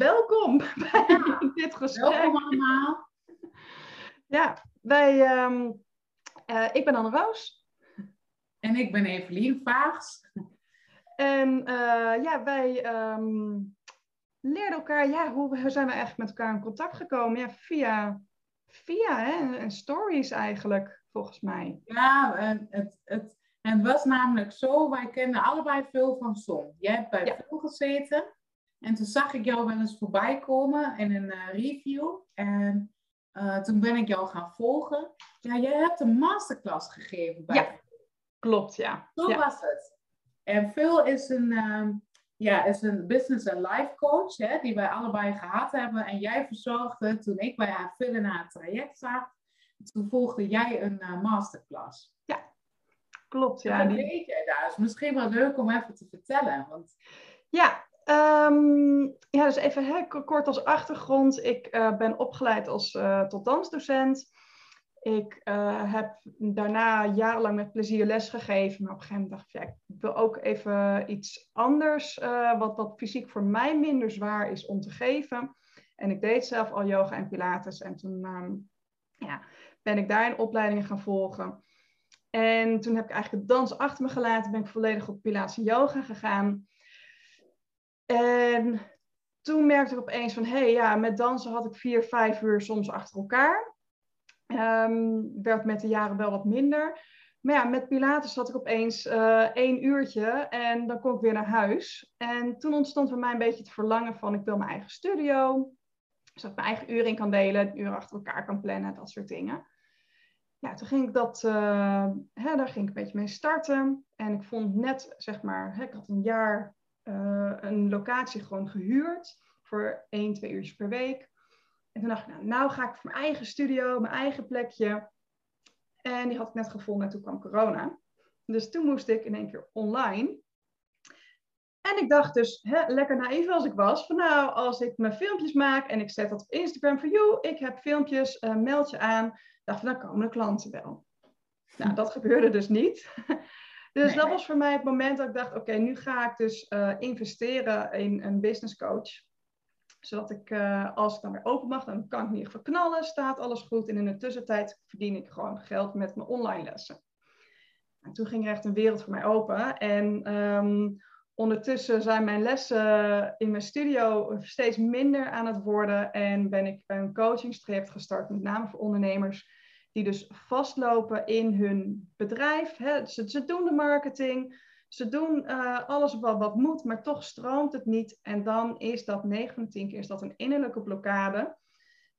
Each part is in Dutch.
welkom bij dit gesprek. Welkom allemaal. Ja, wij, eh, ik ben Anne Roos. En ik ben Evelien Vaags. En eh, ja, wij ehm, leerden elkaar, ja, hoe zijn we eigenlijk met elkaar in contact gekomen? Ja, via, via hè, en stories eigenlijk, volgens mij. Ja, en het, het, en het was namelijk zo, wij kennen allebei veel van Som. Jij hebt bij Ja. veel gezeten. En toen zag ik jou wel eens voorbij komen in een eh, review. En eh, toen ben ik jou gaan volgen. Ja, jij hebt een masterclass gegeven bij Ja. Klopt, ja. Zo ja. was het. En Phil is een, ehm, ja, is een business en life coach, hè, die wij allebei gehad hebben. En jij verzorgde, toen ik bij haar Phil in haar traject zat, toen volgde jij een eh, masterclass. Klopt, ja. Ja, Die, weet jij daar? is misschien wel leuk om even te vertellen. Want Ja, ehm, ja dus even kort als achtergrond. Ik eh, ben opgeleid als eh, tot dansdocent. Ik eh, heb daarna jarenlang met plezier les gegeven. Maar op een gegeven moment dacht ik, ik wil ook even iets anders. wat, wat fysiek voor mij minder zwaar is om te geven. En ik deed zelf al yoga en pilates. En toen ehm, ja, ben ik daar in opleidingen gaan volgen. En toen heb ik eigenlijk het dans achter me gelaten. Ben ik volledig op pilates en yoga gegaan. En toen merkte ik opeens van, hé hey, ja, met dansen had ik vier, vijf uur soms achter elkaar. Ehm, werd met de jaren wel wat minder. Maar ja, met Pilates had ik opeens eh, één uurtje en dan kon ik weer naar huis. En toen ontstond bij mij een beetje het verlangen van, ik wil mijn eigen studio. Zodat ik mijn eigen uren in kan delen, uren achter elkaar kan plannen, dat soort dingen. Ja, toen ging ik dat, eh, hè, daar ging ik een beetje mee starten. En ik vond net, zeg maar, hè, ik had een jaar eh, een locatie gewoon gehuurd voor één, twee uurtjes per week. En toen dacht ik, nou, nou ga ik voor mijn eigen studio, mijn eigen plekje. En die had ik net gevonden en toen kwam corona. Dus toen moest ik in één keer online. En ik dacht dus, hè, lekker naïef als ik was, van nou, als ik mijn filmpjes maak en ik zet dat op Instagram voor jou, ik heb filmpjes, eh, meld je aan. dacht ik, dan komen de klanten wel. Nou, dat gebeurde dus niet. Dus Nee. dat was voor mij het moment dat ik dacht, oké, nu ga ik dus eh, investeren in een business coach. Zodat ik, eh, als ik dan weer open mag, dan kan ik in ieder geval knallen, staat alles goed. En in de tussentijd verdien ik gewoon geld met mijn online lessen. En toen ging er echt een wereld voor mij open. En ehm, ondertussen zijn mijn lessen in mijn studio steeds minder aan het worden. En ben ik een coachingstraject gestart, met name voor ondernemers die dus vastlopen in hun bedrijf. Hè. Ze, ze doen de marketing, ze doen eh, alles wat, wat moet, maar toch stroomt het niet. En dan is dat 9 van de 10 keer is dat een innerlijke blokkade.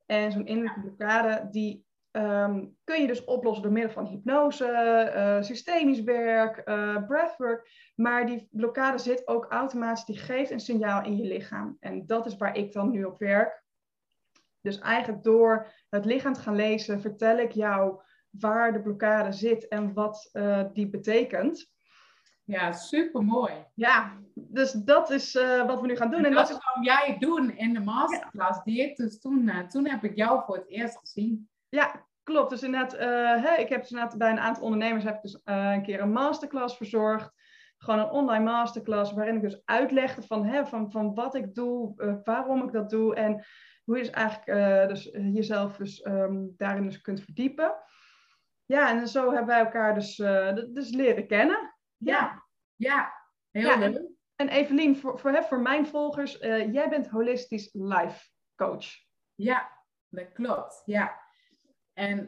En zo'n innerlijke blokkade, die ehm, kun je dus oplossen door middel van hypnose, eh, systemisch werk, eh, breathwork. Maar die blokkade zit ook automatisch, die geeft een signaal in je lichaam. En dat is waar ik dan nu op werk. Dus eigenlijk door het lichaam te gaan lezen, vertel ik jou waar de blokkade zit en wat eh, die betekent. ja, super mooi. Ja, dus dat is eh, wat we nu gaan doen. En En dat dat is, jij doen in de masterclass die ik dus toen, eh, toen heb ik jou voor het eerst gezien. ja, klopt. Dus inderdaad, hè, ik heb dus inderdaad bij een aantal ondernemers heb ik dus een keer een masterclass verzorgd. Gewoon een online masterclass waarin ik dus uitlegde van, hè, van, van wat ik doe, waarom ik dat doe en hoe je dus eigenlijk eh, dus, eh, jezelf dus, ehm, daarin dus kunt verdiepen. Ja, en zo hebben wij elkaar dus, eh, dus leren kennen. Ja, ja, heel Ja, leuk. En Evelien, voor, voor, hè, voor mijn volgers, jij bent holistisch life coach. Ja, dat klopt. Ja. En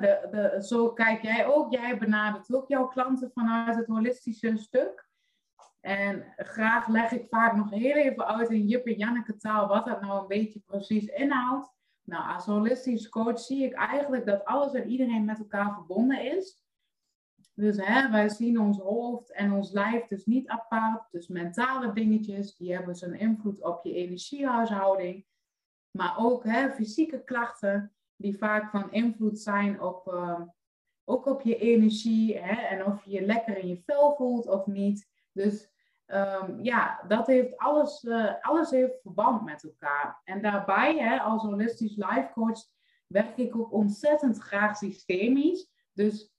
de, de, zo kijk jij ook. Jij benadert ook jouw klanten vanuit het holistische stuk. En graag leg ik vaak nog heel even uit in Jip en Janneke taal wat dat nou een beetje precies inhoudt. Nou, als holistisch coach zie ik eigenlijk dat alles en iedereen met elkaar verbonden is. Dus hè, wij zien ons hoofd en ons lijf dus niet apart. Dus mentale dingetjes, die hebben zo'n invloed op je energiehuishouding. Maar ook hè, fysieke klachten, die vaak van invloed zijn op, eh, ook op je energie. Hè, en of je je lekker in je vel voelt of niet. Dus ehm, ja, dat heeft alles, eh, alles heeft verband met elkaar. En daarbij, hè, als holistisch life coach, werk ik ook ontzettend graag systemisch. Dus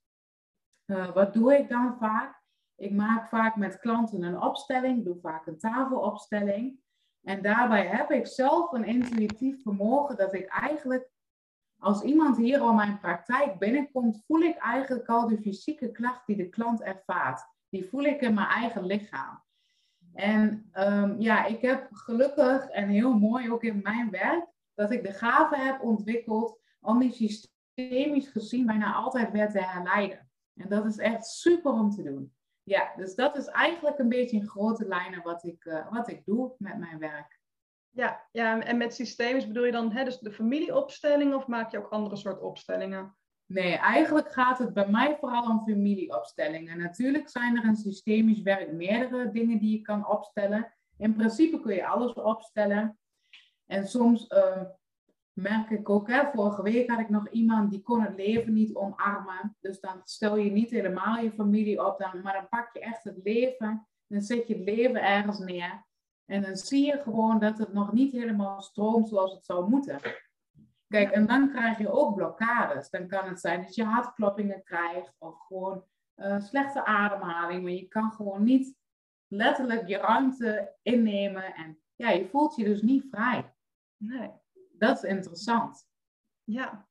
eh, wat doe ik dan vaak? Ik maak vaak met klanten een opstelling, doe vaak een tafelopstelling. En daarbij heb ik zelf een intuïtief vermogen dat ik eigenlijk, als iemand hier al mijn praktijk binnenkomt, voel ik eigenlijk al de fysieke klacht die de klant ervaart. Die voel ik in mijn eigen lichaam. En um, ja, ik heb gelukkig en heel mooi ook in mijn werk dat ik de gave heb ontwikkeld om die systemisch gezien bijna altijd weer te herleiden. En dat is echt super om te doen. Ja, dus dat is eigenlijk een beetje in grote lijnen wat ik, uh, wat ik doe met mijn werk. Ja, ja, en met systemisch bedoel je dan hè, dus de familieopstelling of maak je ook andere soort opstellingen? Nee, eigenlijk gaat het bij mij vooral om familieopstellingen. Natuurlijk zijn er in systemisch werk meerdere dingen die je kan opstellen. In principe kun je alles opstellen. En soms uh, merk ik ook, hè, vorige week had ik nog iemand die kon het leven niet omarmen. Dus dan stel je niet helemaal je familie op, dan, maar dan pak je echt het leven. Dan zet je het leven ergens neer. En dan zie je gewoon dat het nog niet helemaal stroomt zoals het zou moeten. Kijk, en dan krijg je ook blokkades. Dan kan het zijn dat je hartkloppingen krijgt of gewoon uh, slechte ademhaling. Maar je kan gewoon niet letterlijk je ruimte innemen. En ja, je voelt je dus niet vrij. Nee. Dat is interessant. Ja.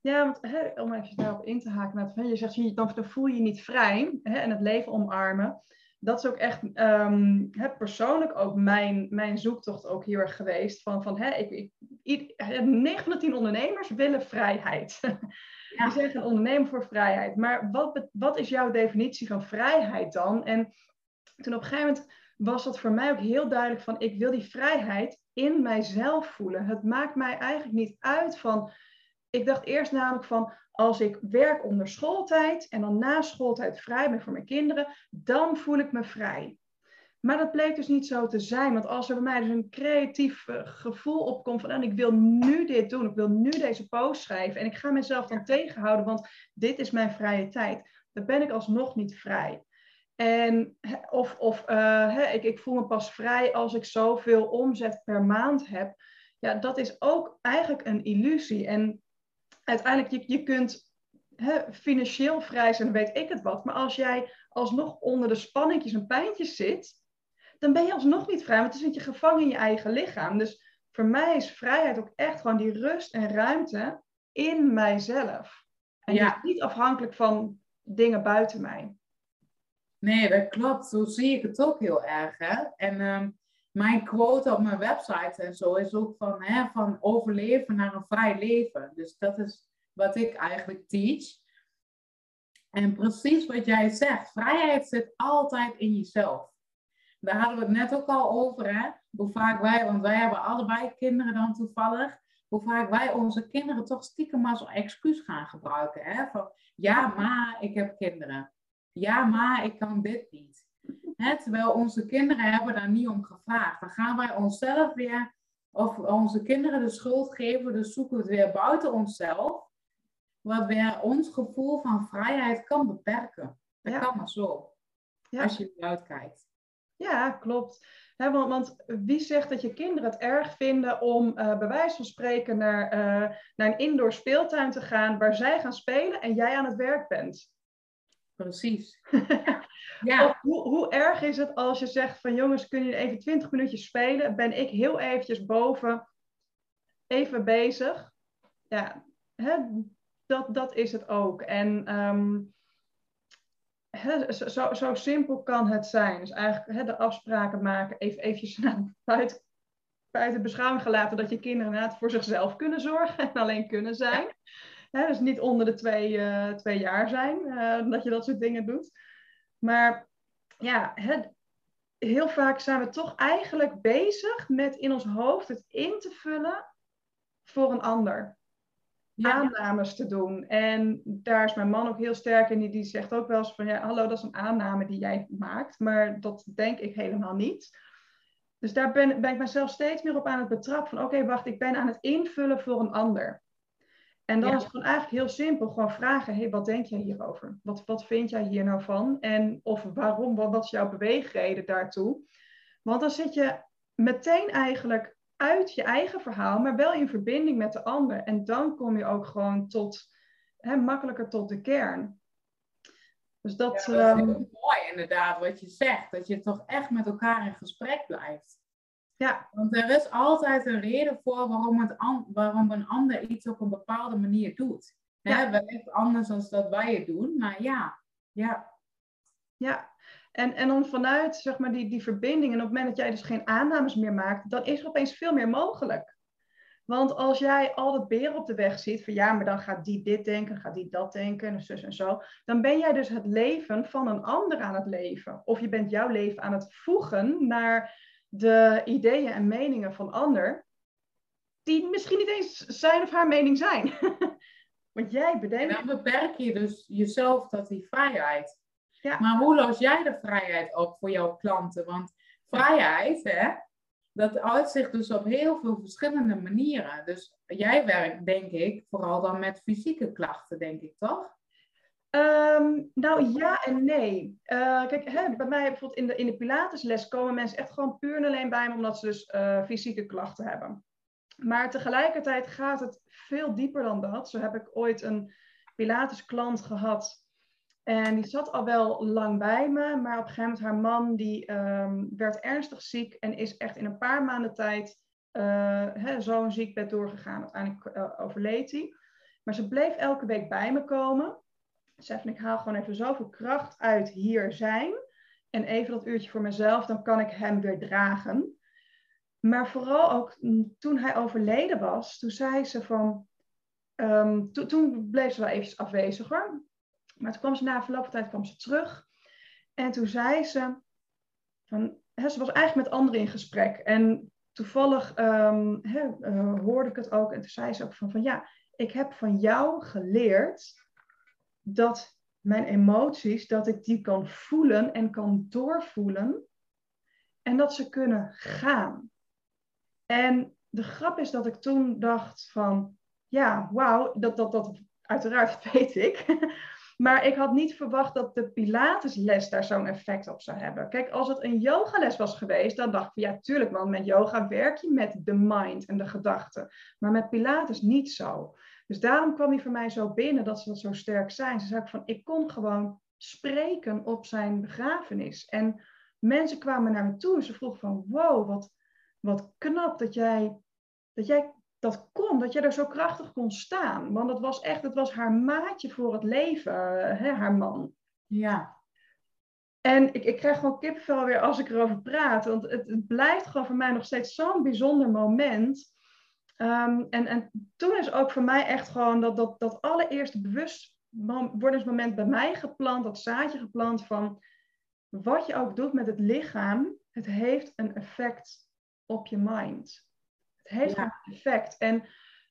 Ja, want hè, om even daarop in te haken. Je zegt, dan voel je je niet vrij hè, en het leven omarmen dat is ook echt um, persoonlijk ook mijn, mijn zoektocht ook heel erg geweest. Van, van hè, ik, ik, 9 van de 10 ondernemers willen vrijheid. Ja. Die zeggen ondernemen voor vrijheid. Maar wat, wat is jouw definitie van vrijheid dan? En toen op een gegeven moment was dat voor mij ook heel duidelijk van ik wil die vrijheid in mijzelf voelen. Het maakt mij eigenlijk niet uit van. Ik dacht eerst namelijk van als ik werk onder schooltijd en dan na schooltijd vrij ben voor mijn kinderen, dan voel ik me vrij. Maar dat bleek dus niet zo te zijn. Want als er bij mij dus een creatief eh, gevoel opkomt van, en oh, ik wil nu dit doen, ik wil nu deze post schrijven en ik ga mezelf dan tegenhouden, want dit is mijn vrije tijd, dan ben ik alsnog niet vrij. En of, of uh, ik, ik voel me pas vrij als ik zoveel omzet per maand heb. Ja, dat is ook eigenlijk een illusie. En uiteindelijk, je, je kunt hè, financieel vrij zijn, dan weet ik het wat. Maar als jij alsnog onder de spanningjes en pijntjes zit, dan ben je alsnog niet vrij, want dan zit je gevangen in je eigen lichaam. Dus voor mij is vrijheid ook echt gewoon die rust en ruimte in mijzelf. En ja. niet afhankelijk van dingen buiten mij. Nee, dat klopt. Zo zie ik het ook heel erg. Hè? En ehm, mijn quote op mijn website en zo is ook van, hè, van overleven naar een vrij leven. Dus dat is wat ik eigenlijk teach. En precies wat jij zegt, vrijheid zit altijd in jezelf. Daar hadden we het net ook al over, hè? Hoe vaak wij, want wij hebben allebei kinderen dan toevallig, hoe vaak wij onze kinderen toch stiekem als excuus gaan gebruiken. Hè? Van, ja, maar ik heb kinderen. Ja, maar ik kan dit niet terwijl onze kinderen hebben daar niet om gevraagd. Dan gaan wij onszelf weer, of onze kinderen de schuld geven, dus zoeken we het weer buiten onszelf. Wat weer ons gevoel van vrijheid kan beperken. Dat kan maar zo. Ja. Als je eruit kijkt. Ja, klopt. want, want, wie zegt dat je kinderen het erg vinden om uh, bij wijze van spreken naar, uh, naar een indoor speeltuin te gaan waar zij gaan spelen en jij aan het werk bent? Precies. Ja. hoe, hoe erg is het als je zegt van jongens, kunnen jullie even 20 minuutjes spelen? Ben ik heel eventjes boven, even bezig. Ja, hè, dat, dat is het ook. En um, hè, zo, zo simpel kan het zijn. Dus eigenlijk hè, de afspraken maken, even eventjes buiten, buiten beschouwing gelaten dat je kinderen inderdaad voor zichzelf kunnen zorgen en alleen kunnen zijn. Hè, dus niet onder de twee, uh, twee jaar zijn uh, dat je dat soort dingen doet. Maar ja, het, heel vaak zijn we toch eigenlijk bezig met in ons hoofd het in te vullen voor een ander. Aannames te doen. En daar is mijn man ook heel sterk in. Die, die zegt ook wel eens van, ja, hallo, dat is een aanname die jij maakt. Maar dat denk ik helemaal niet. Dus daar ben, ben ik mezelf steeds meer op aan het betrappen. Van, oké, wacht, ik ben aan het invullen voor een ander. En dan is het gewoon eigenlijk heel simpel. Gewoon vragen, hey, wat denk jij hierover? Wat, wat vind jij hier nou van? En of waarom, wat, wat is jouw beweegreden daartoe? Want dan zit je meteen eigenlijk uit je eigen verhaal, maar wel in verbinding met de ander. En dan kom je ook gewoon tot, hè, makkelijker tot de kern. Dus dat, ja, dat is ehm, mooi inderdaad wat je zegt. Dat je toch echt met elkaar in gesprek blijft. Ja. Want er is altijd een reden voor waarom, het an- waarom een ander iets op een bepaalde manier doet. Ja. Hè, wellicht anders dan dat wij het doen, maar ja. Ja, Ja, en, en dan vanuit zeg maar, die, die verbinding, en op het moment dat jij dus geen aannames meer maakt, dan is er opeens veel meer mogelijk. Want als jij al dat beren op de weg ziet, van ja, maar dan gaat die dit denken, gaat die dat denken, en zus en zo, dan ben jij dus het leven van een ander aan het leven. Of je bent jouw leven aan het voegen naar de ideeën en meningen van ander, die misschien niet eens zijn of haar mening zijn. Want jij en bedenkt. dan beperk je dus jezelf tot die vrijheid. Ja. Maar hoe los jij de vrijheid op voor jouw klanten? Want vrijheid, hè, dat uitzicht dus op heel veel verschillende manieren. Dus jij werkt, denk ik, vooral dan met fysieke klachten, denk ik, toch? Ehm, nou ja en nee. Eh, kijk, hè, bij mij bijvoorbeeld in de, in de Pilatesles komen mensen echt gewoon puur en alleen bij me omdat ze dus eh, fysieke klachten hebben. Maar tegelijkertijd gaat het veel dieper dan dat. Zo heb ik ooit een Pilates klant gehad. En die zat al wel lang bij me, maar op een gegeven moment haar man die ehm, werd ernstig ziek en is echt in een paar maanden tijd hè, zo'n ziekbed doorgegaan. Uiteindelijk overleed hij. Maar ze bleef elke week bij me komen. Ze zei van ik haal gewoon even zoveel kracht uit hier zijn. En even dat uurtje voor mezelf, dan kan ik hem weer dragen. Maar vooral ook mm, toen hij overleden was, toen zei ze van. ehm, to- toen bleef ze wel eventjes afwezig hoor. Maar toen kwam ze na verloop van tijd kwam ze terug. En toen zei ze. Van, ze was eigenlijk met anderen in gesprek. En toevallig ehm, eh, hoorde ik het ook. En toen zei ze ook van, van ja, ik heb van jou geleerd dat mijn emoties, dat ik die kan voelen en kan doorvoelen. En dat ze kunnen gaan. En de grap is dat ik toen dacht van, ja, wauw, dat, dat, dat uiteraard weet ik. Maar ik had niet verwacht dat de Pilatesles daar zo'n effect op zou hebben. Kijk, als het een yogales was geweest, dan dacht ik ja, tuurlijk, want met yoga werk je met de mind en de gedachten. Maar met Pilates niet zo. Dus daarom kwam hij voor mij zo binnen dat ze dat zo sterk zijn. Ze zei ook van, ik kon gewoon spreken op zijn begrafenis. En mensen kwamen naar me toe en ze vroegen van, wow, wat, wat knap dat jij, dat jij dat kon, dat jij er zo krachtig kon staan. Want het was echt, het was haar maatje voor het leven, hè, haar man. Ja. En ik, ik krijg gewoon kipvel weer als ik erover praat. Want het, het blijft gewoon voor mij nog steeds zo'n bijzonder moment. Ehm, en, en toen is ook voor mij echt gewoon dat, dat, dat allereerste bewustwordingsmoment bij mij geplant, dat zaadje geplant van wat je ook doet met het lichaam, het heeft een effect op je mind. Het heeft Ja. een effect. En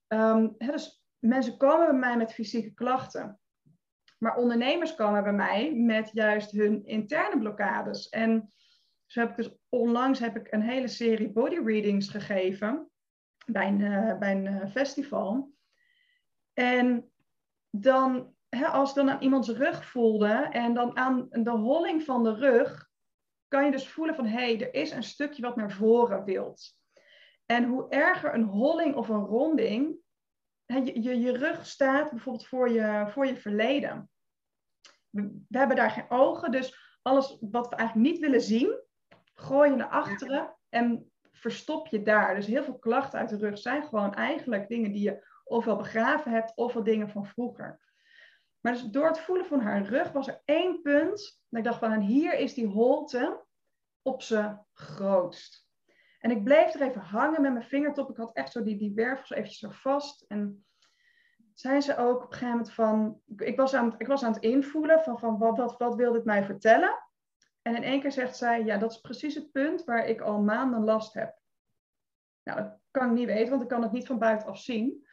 ehm, dus mensen komen bij mij met fysieke klachten. Maar ondernemers komen bij mij met juist hun interne blokkades. En zo heb ik dus onlangs heb ik een hele serie body readings gegeven bij een, eh, bij een eh, festival. En dan, hè, als ik dan aan iemands rug voelde en dan aan de holling van de rug, kan je dus voelen van hé, hey, er is een stukje wat naar voren wilt. En hoe erger een holling of een ronding, hè, je, je, je rug staat bijvoorbeeld voor je, voor je verleden. We, we hebben daar geen ogen, dus alles wat we eigenlijk niet willen zien, gooi je naar achteren en verstop je daar. Dus heel veel klachten uit de rug zijn gewoon eigenlijk dingen die je ofwel begraven hebt, ofwel dingen van vroeger. Maar dus door het voelen van haar rug was er één punt. Dat ik dacht van, en hier is die holte op zijn grootst. En ik bleef er even hangen met mijn vingertop. Ik had echt zo die, die wervel zo eventjes zo vast. En zei ze ook op een gegeven moment van... Ik was aan het, ik was aan het invoelen van, van wat, wat, wat wil dit mij vertellen? En in één keer zegt zij, ja, dat is precies het punt waar ik al maanden last heb. Nou, dat kan ik niet weten, want ik kan het niet van buitenaf zien.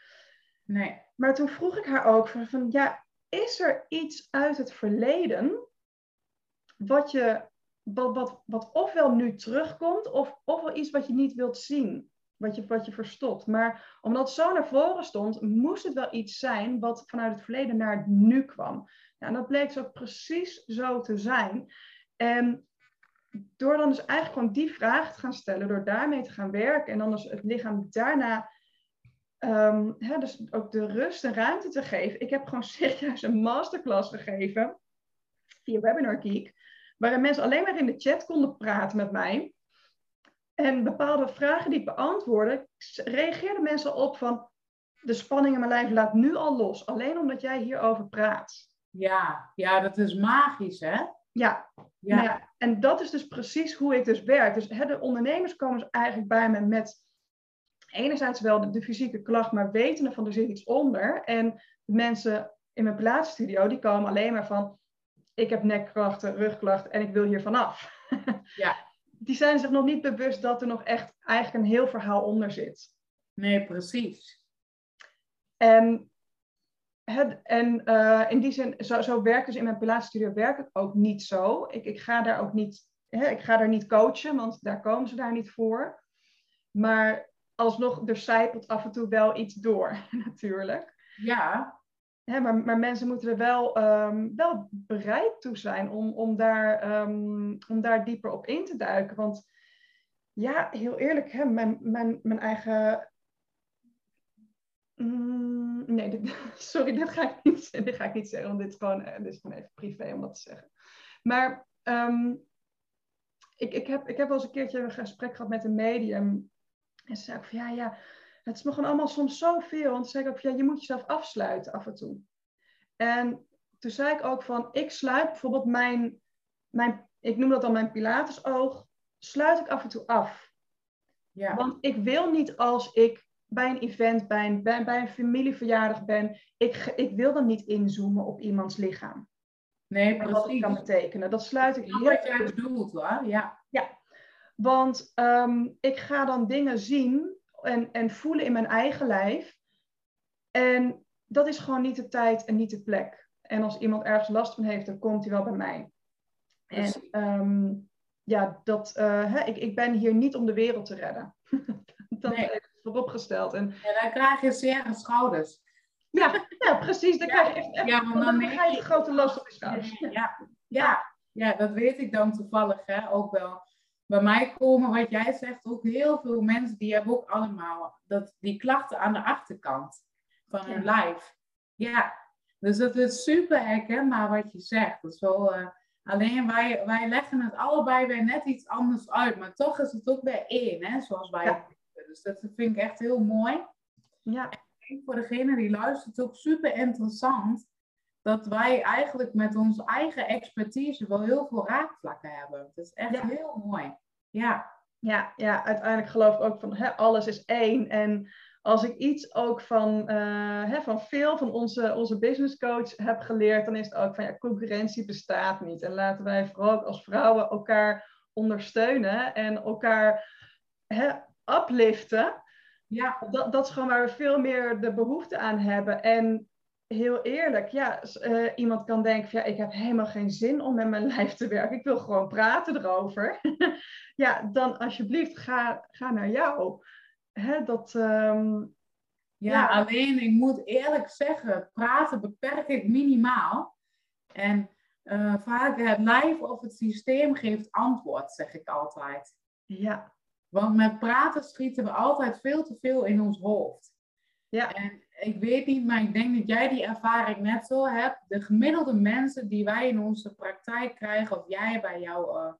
Nee. Maar toen vroeg ik haar ook van, van ja, is er iets uit het verleden wat je, wat, wat, wat ofwel nu terugkomt, of ofwel iets wat je niet wilt zien, wat je, wat je verstopt. Maar omdat het zo naar voren stond, moest het wel iets zijn wat vanuit het verleden naar het nu kwam. Ja, en dat bleek zo precies zo te zijn. En door dan dus eigenlijk gewoon die vraag te gaan stellen, door daarmee te gaan werken en dan dus het lichaam daarna Ehm, hè, dus ook de rust en ruimte te geven. Ik heb gewoon serieus een masterclass gegeven via Webinar Geek, waarin mensen alleen maar in de chat konden praten met mij. En bepaalde vragen die ik beantwoordde, reageerden mensen op van de spanning in mijn lijf laat nu al los, alleen omdat jij hierover praat. Ja, ja, dat is magisch, hè? Ja. ja. Ja en dat is dus precies hoe ik dus werk. Dus hè, de ondernemers komen dus eigenlijk bij me met enerzijds wel de, fysieke klacht, maar wetende van er zit iets onder. En de mensen in mijn plaatsstudio, die komen alleen maar van, ik heb nekklachten, rugklachten en ik wil hier vanaf. Ja. Die zijn zich nog niet bewust dat er nog echt eigenlijk een heel verhaal onder zit. Nee, precies. En, het, en uh, in die zin, zo, zo werkt dus in mijn Pilates werk ik ook niet zo. Ik, ik ga daar ook niet, hè, ik ga daar niet coachen, want daar komen ze daar niet voor. Maar alsnog, er zijpelt af en toe wel iets door, natuurlijk. Ja. Hè, maar, maar mensen moeten er wel, um, wel bereid toe zijn om, om, daar, um, om daar dieper op in te duiken. Want ja, heel eerlijk, hè, mijn, mijn, mijn eigen Mm, nee, dit, sorry, dit ga, ik niet, dit ga ik niet zeggen, want dit is gewoon, eh, dit is gewoon even privé om dat te zeggen. Maar um, ik, ik, heb, ik heb wel eens een keertje een gesprek gehad met een medium. En ze zei ook van, ja, ja, het is me gewoon allemaal soms zoveel. Want ze zei ook van, ja, je moet jezelf afsluiten af en toe. En toen zei ik ook van, ik sluit bijvoorbeeld mijn, mijn ik noem dat dan mijn pilatesoog, sluit ik af en toe af. Ja. Want ik wil niet als ik bij een event, bij een, bij, bij een familieverjaardag ben, ik, ik wil dan niet inzoomen op iemands lichaam. Nee, precies. Wat dat kan betekenen. Dat sluit ik heel wat jij bedoelt hoor, ja. Ja, want um, ik ga dan dingen zien en, en voelen in mijn eigen lijf. En dat is gewoon niet de tijd en niet de plek. En als iemand ergens last van heeft, dan komt hij wel bij mij. En um, ja, dat, uh, hè, ik, ik ben hier niet om de wereld te redden. dat nee vooropgesteld. En, ja, dan krijg je zeer schouders. Ja, ja, precies. Dan krijg je echt, ja, want dan, je grote last op je schouders. Ja, ja, ja, dat weet ik dan toevallig hè, ook wel. Bij mij komen, wat jij zegt, ook heel veel mensen die hebben ook allemaal dat, die klachten aan de achterkant van hun lijf. Ja, dus dat is super herkenbaar wat je zegt. Dat is wel, uh, alleen wij, wij leggen het allebei weer net iets anders uit, maar toch is het ook weer één, hè, zoals wij dus dat vind ik echt heel mooi. Ja. En voor degene die luistert ook super interessant dat wij eigenlijk met onze eigen expertise wel heel veel raakvlakken hebben. Dat is echt heel mooi. Ja. Ja, ja, uiteindelijk geloof ik ook van hè, alles is één. En als ik iets ook van, uh, hè, van veel van onze, onze business coach heb geleerd, dan is het ook van ja, concurrentie bestaat niet. En laten wij vooral als vrouwen elkaar ondersteunen en elkaar hè, upliften. Ja. Dat, dat is gewoon waar we veel meer de behoefte aan hebben. En heel eerlijk, ja, uh, iemand kan denken van ja, ik heb helemaal geen zin om met mijn lijf te werken. Ik wil gewoon praten erover. ja, dan alsjeblieft, ga, ga naar jou. Hè, dat, um, ja, ja, alleen ik moet eerlijk zeggen, praten beperk ik minimaal. En uh, vaak het lijf of het systeem geeft antwoord, zeg ik altijd. Ja. Want met praten schieten we altijd veel te veel in ons hoofd. Ja. En ik weet niet, maar ik denk dat jij die ervaring net zo hebt. De gemiddelde mensen die wij in onze praktijk krijgen, of jij bij jou, uh,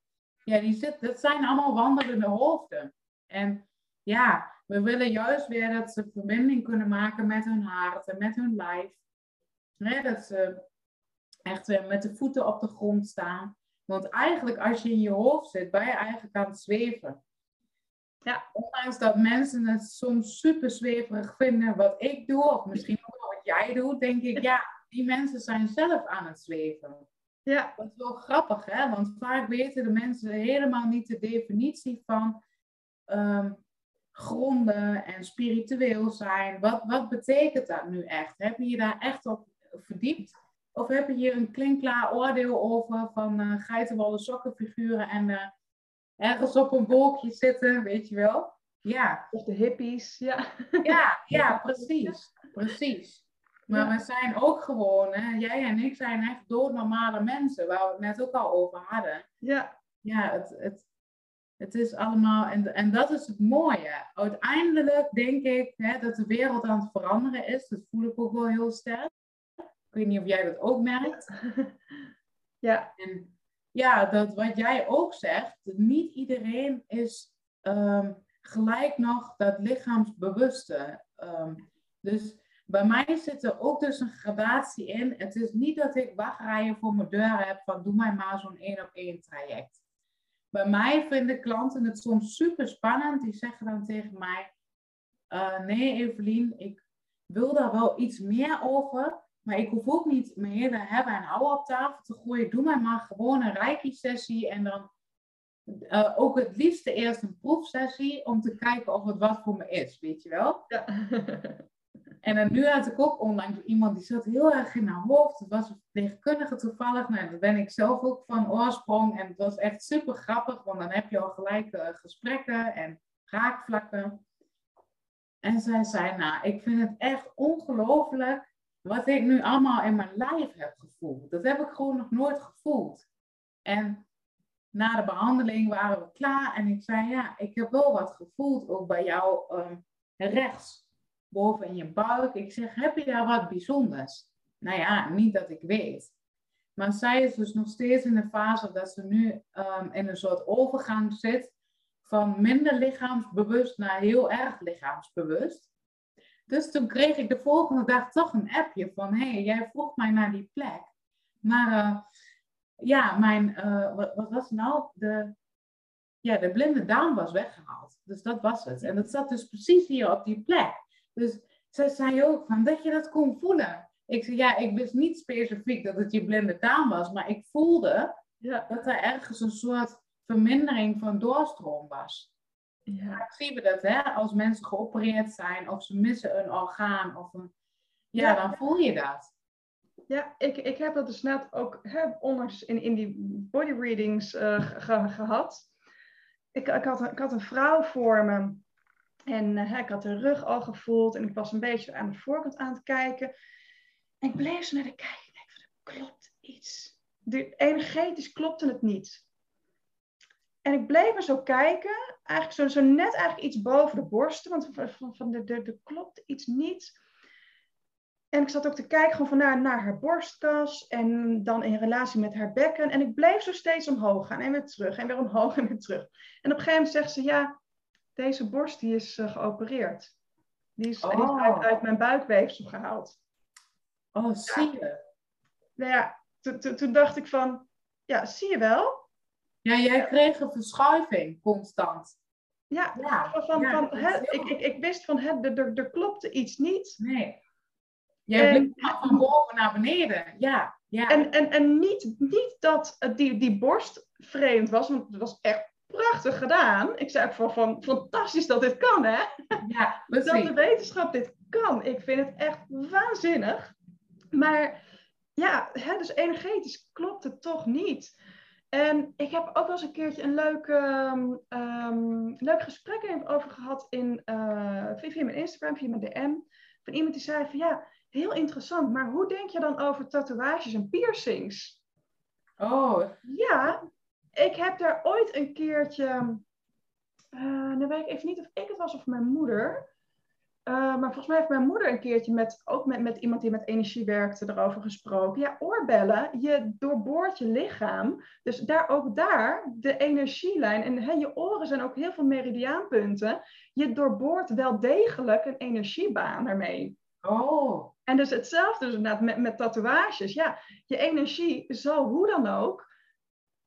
ja, die zit, dat zijn allemaal wandelende hoofden. En ja, we willen juist weer dat ze verbinding kunnen maken met hun hart en met hun lijf. dat ze echt weer met de voeten op de grond staan. Want eigenlijk als je in je hoofd zit, ben je eigenlijk aan het zweven. Ja. Ondanks dat mensen het soms super zweverig vinden wat ik doe, of misschien ook wat jij doet, denk ik, ja, die mensen zijn zelf aan het zweven. Ja. Dat is wel grappig, hè? Want vaak weten de mensen helemaal niet de definitie van um, gronden en spiritueel zijn. Wat, wat betekent dat nu echt? Heb je je daar echt op verdiept? Of heb je hier een klinkklaar oordeel over van uh, geitenwolle sokkenfiguren en uh, ergens op een wolkje zitten, weet je wel. Ja. Of de hippies, ja. Ja, ja, precies. Precies. Maar we zijn ook gewoon, hè, jij en ik zijn echt doodnormale mensen, waar we het net ook al over hadden. Ja. Ja, het, het, het is allemaal, en, en dat is het mooie. Uiteindelijk denk ik hè, dat de wereld aan het veranderen is. Dat voel ik ook wel heel sterk. Ik weet niet of jij dat ook merkt. Ja. En ja, dat wat jij ook zegt, niet iedereen is ehm, gelijk nog dat lichaamsbewuste. Ehm, dus bij mij zit er ook dus een gradatie in. Het is niet dat ik wachtrijen voor mijn deur heb van doe mij maar zo'n één op één traject. Bij mij vinden klanten het soms super spannend. Die zeggen dan tegen mij: uh, Nee, Evelien, ik wil daar wel iets meer over. Maar ik hoef ook niet mijn hele hebben en houden op tafel te gooien. Doe mij maar gewoon een reiki-sessie en dan uh, ook het liefste eerst een proefsessie om te kijken of het wat voor me is, weet je wel? Ja. en dan nu had ik ook onlangs iemand die zat heel erg in haar hoofd. Het was een verpleegkundige toevallig. Nou, daar ben ik zelf ook van oorsprong. En het was echt super grappig, want dan heb je al gelijk uh, gesprekken en raakvlakken. En zij zei, nou, ik vind het echt ongelooflijk wat ik nu allemaal in mijn lijf heb gevoeld. Dat heb ik gewoon nog nooit gevoeld. En na de behandeling waren we klaar en ik zei, ja, ik heb wel wat gevoeld, ook bij jou um, rechts, boven in je buik. Ik zeg, heb je daar wat bijzonders? Nou ja, niet dat ik weet. Maar zij is dus nog steeds in de fase dat ze nu um, in een soort overgang zit van minder lichaamsbewust naar heel erg lichaamsbewust. Dus toen kreeg ik de volgende dag toch een appje van, hé, hey, jij vroeg mij naar die plek. Maar uh, ja, mijn, uh, wat, wat, was nou? De, ja, de blinde dame was weggehaald. Dus dat was het. En dat zat dus precies hier op die plek. Dus zij zei ook van, dat je dat kon voelen. Ik zei, ja, ik wist niet specifiek dat het je blinde dame was, maar ik voelde ja. dat er ergens een soort vermindering van doorstroom was. Ja. zien we dat, hè? Als mensen geopereerd zijn of ze missen een orgaan of een... Ja, ja. dan voel je dat. Ja, ik, ik heb dat dus net ook hè, onlangs in, in die body readings uh, gehad. Ik, ik, had, ik had een vrouw voor me en uh, ik had de rug al gevoeld en ik was een beetje aan de voorkant aan het kijken. En ik bleef zo naar de kijken en ik dacht, er klopt iets. De, energetisch klopte het niet. En ik bleef er zo kijken, eigenlijk zo, zo net eigenlijk iets boven de borsten, want van, van de, de, de klopt iets niet. En ik zat ook te kijken gewoon van naar, naar haar borstkas en dan in relatie met haar bekken. En ik bleef zo steeds omhoog gaan en weer terug en weer omhoog en weer terug. En op een gegeven moment zegt ze, ja, deze borst die is uh, geopereerd. Die is, die is oh. uit, uit, mijn buikweefsel gehaald. Oh, zie je. Nou ja, toen dacht ik van, ja, zie je wel? Ja, jij kreeg een verschuiving constant. Ja, ja. Van, ik, ik, ik wist van, het, er, klopte iets niet. Nee. Jij en, van boven naar beneden. Ja, ja. En, en, en niet, niet dat die, die borst vreemd was, want het was echt prachtig gedaan. Ik zei ook van, van fantastisch dat dit kan, hè? Ja, dat de wetenschap dit kan. Ik vind het echt waanzinnig. Maar ja, hè, dus energetisch klopt het toch niet. En ik heb ook wel eens een keertje een leuk, um, leuk gesprek over gehad in, uh, via mijn Instagram, via mijn DM. Van iemand die zei van ja, Heel interessant, maar hoe denk je dan over tatoeages en piercings? Oh. Ja, ik heb daar ooit een keertje, uh, dan weet ik even niet of ik het was of mijn moeder. Uh, maar volgens mij heeft mijn moeder een keertje met, ook met, met iemand die met energie werkte, erover gesproken. Ja, oorbellen, je doorboort je lichaam. Dus daar ook daar, de energielijn. En hè, je oren zijn ook heel veel meridiaanpunten. Je doorboort wel degelijk een energiebaan ermee. Oh. En dus hetzelfde dus inderdaad met, met tatoeages. Ja, je energie zal hoe dan ook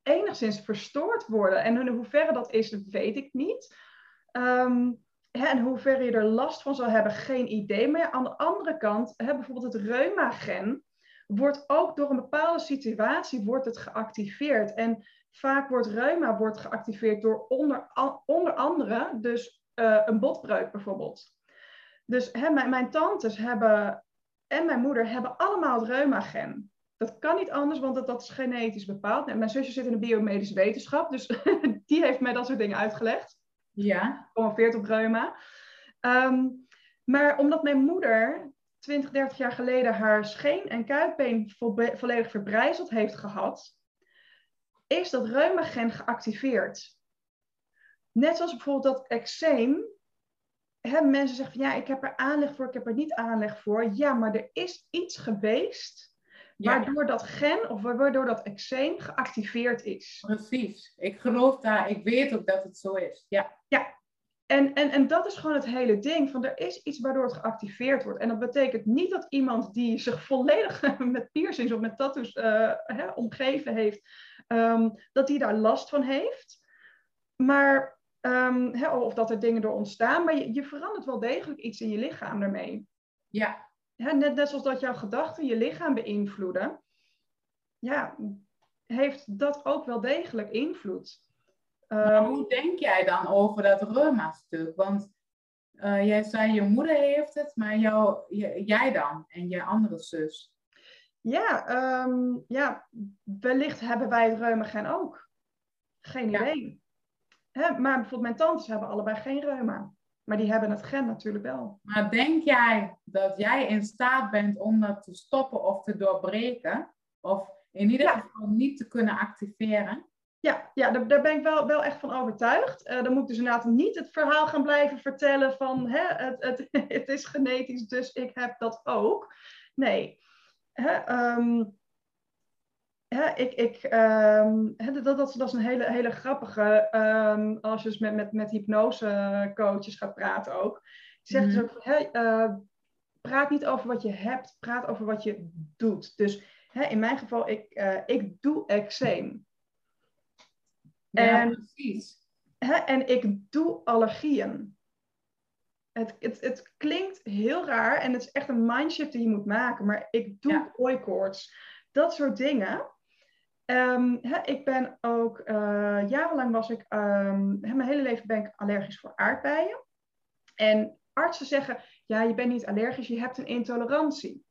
enigszins verstoord worden. En in hoeverre dat is, weet ik niet. Um, hè, en hoeverre je er last van zal hebben, geen idee. Maar aan de andere kant, hè, bijvoorbeeld het reumagen wordt ook door een bepaalde situatie wordt het geactiveerd. En vaak wordt reuma wordt geactiveerd door onder, onder andere dus uh, een botbreuk bijvoorbeeld. Dus hè, mijn, mijn tantes hebben en mijn moeder hebben allemaal het reumagen. Dat kan niet anders, want dat, dat is genetisch bepaald. Mijn zusje zit in de biomedische wetenschap, dus die heeft mij dat soort dingen uitgelegd. Ja. Geconverteerd op reuma. Ehm, maar omdat mijn moeder 20, 30 jaar geleden haar scheen- en kuitbeen volledig verbrijzeld heeft gehad, is dat reumagen geactiveerd. Net zoals bijvoorbeeld dat eczeem hè, mensen zeggen van ja, ik heb er aanleg voor, ik heb er niet aanleg voor. Ja, maar er is iets geweest Waardoor dat gen of waardoor dat eczeem geactiveerd is. Precies. Ik geloof daar, ik weet ook dat het zo is. Ja. Ja. En, en, en dat is gewoon het hele ding. Van er is iets waardoor het geactiveerd wordt. En dat betekent niet dat iemand die zich volledig met piercings of met tattoos uh, hè, omgeven heeft, um, dat die daar last van heeft. Maar, um, hè, of dat er dingen door ontstaan. Maar je, je verandert wel degelijk iets in je lichaam daarmee. Ja, net, net zoals dat jouw gedachten je lichaam beïnvloeden, ja, heeft dat ook wel degelijk invloed. Um, hoe denk jij dan over dat reuma-stuk? Want uh, jij zei je moeder heeft het, maar jou, jij dan en je andere zus? Ja, um, ja, wellicht hebben wij het reuma-gen ook. Geen idee. Hè, maar bijvoorbeeld mijn tantes hebben allebei geen reuma. Maar die hebben het gen natuurlijk wel. Maar denk jij dat jij in staat bent om dat te stoppen of te doorbreken? Of in ieder geval niet te kunnen activeren? Ja, ja daar, daar ben ik wel, wel echt van overtuigd. Uh, dan moet ik dus inderdaad niet het verhaal gaan blijven vertellen van hè, het, het, het is genetisch, dus ik heb dat ook. Nee. Hè, um, ik, ik, um, dat, dat, dat, is een hele, hele grappige, um, als je dus met, met, met hypnosecoaches gaat praten ook. Die zeggen mm. dus uh, praat niet over wat je hebt, praat over wat je doet. Dus in mijn geval, ik, uh, ik doe eczeem. Ja, en, precies. en ik doe allergieën. Het, het, het klinkt heel raar en het is echt een mindshift die je moet maken, maar ik doe ja. hooikoorts. Dat soort dingen. Um, ik ben ook, uh, jarenlang was ik, um, mijn hele leven ben ik allergisch voor aardbeien. En artsen zeggen, ja, je bent niet allergisch, je hebt een intolerantie.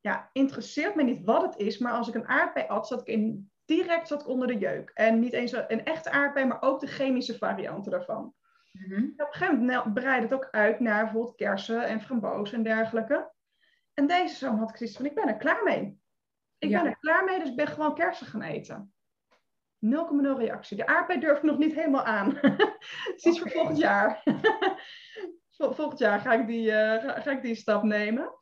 Ja, interesseert me niet wat het is, maar als ik een aardbei at, zat ik in, direct zat ik onder de jeuk. En niet eens een echte aardbei, maar ook de chemische varianten daarvan. Mm -hmm. Op een gegeven moment breidde het ook uit naar bijvoorbeeld kersen en frambozen en dergelijke. En deze zomer had ik zoiets van, ik ben er klaar mee. Ik ben er klaar mee, dus ik ben gewoon kersen gaan eten. 0,0 reactie. De aardbei durf ik nog niet helemaal aan. Iets voor volgend jaar. volgend jaar ga ik, die, uh, ga, ga, ik die stap nemen.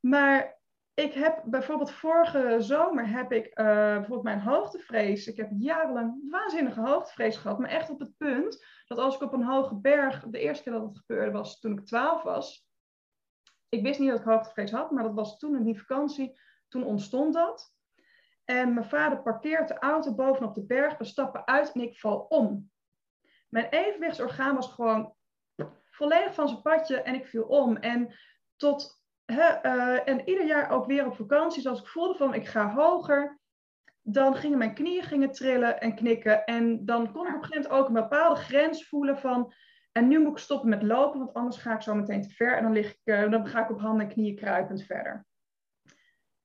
Maar ik heb bijvoorbeeld vorige zomer heb ik uh, bijvoorbeeld mijn hoogtevrees. Ik heb jarenlang waanzinnige hoogtevrees gehad. Maar echt op het punt dat als ik op een hoge berg, de eerste keer dat het gebeurde was toen ik 12 was. Ik wist niet dat ik hoogtevrees had, maar dat was toen in die vakantie toen ontstond dat. En mijn vader parkeert de auto bovenop de berg. We stappen uit en ik val om. Mijn evenwichtsorgaan was gewoon volledig van zijn padje en ik viel om. En, tot, uh, en ieder jaar ook weer op vakanties, als ik voelde van ik ga hoger, dan gingen mijn knieën gingen trillen en knikken. En dan kon ik op een gegeven moment ook een bepaalde grens voelen van... En nu moet ik stoppen met lopen, want anders ga ik zo meteen te ver. En dan, lig ik, uh, dan ga ik op handen en knieën kruipend verder.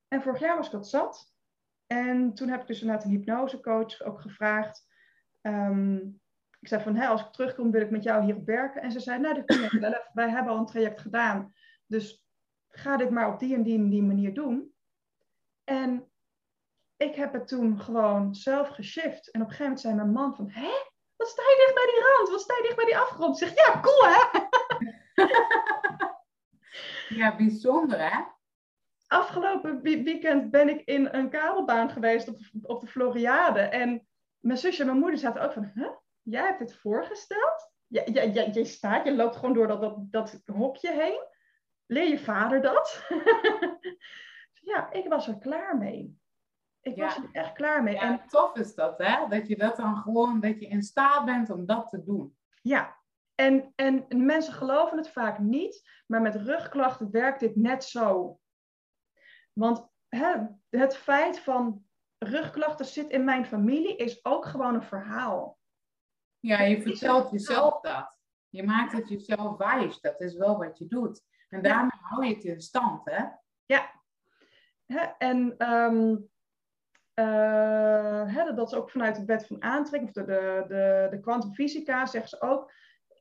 En vorig jaar was ik dat zat. En toen heb ik dus inderdaad een hypnosecoach ook gevraagd. Um, ik zei van, als ik terugkom wil ik met jou hier werken. En ze zei, nou dat kun je wel. Wij hebben al een traject gedaan. Dus ga dit maar op die en die en die manier doen. En ik heb het toen gewoon zelf geshift. En op een gegeven moment zei mijn man van, hé, wat sta je dicht bij die rand? Wat sta je dicht bij die afgrond? Ik zeg, ja, cool hè? ja, bijzonder hè? Afgelopen weekend ben ik in een kabelbaan geweest op de, op de Floriade. En mijn zusje en mijn moeder zaten ook van, huh? Jij hebt dit voorgesteld? Je staat, je loopt gewoon door dat, dat, dat hokje heen. Leer je vader dat? ja, ik was er klaar mee. Ik was er echt klaar mee. Ja, en tof is dat, hè? Dat je dat dan gewoon, dat je in staat bent om dat te doen. Ja, en, en mensen geloven het vaak niet, maar met rugklachten werkt dit net zo. Want hè, het feit van rugklachten zit in mijn familie is ook gewoon een verhaal. Ja, je vertelt jezelf dat. Je maakt het jezelf wijs. Dat is wel wat je doet. En daarmee hou je het in stand, hè? Ja. Hè, en um, uh, hè, dat is ook vanuit de wet van aantrekking, of de, de, de, de kwantumfysica, zeggen ze ook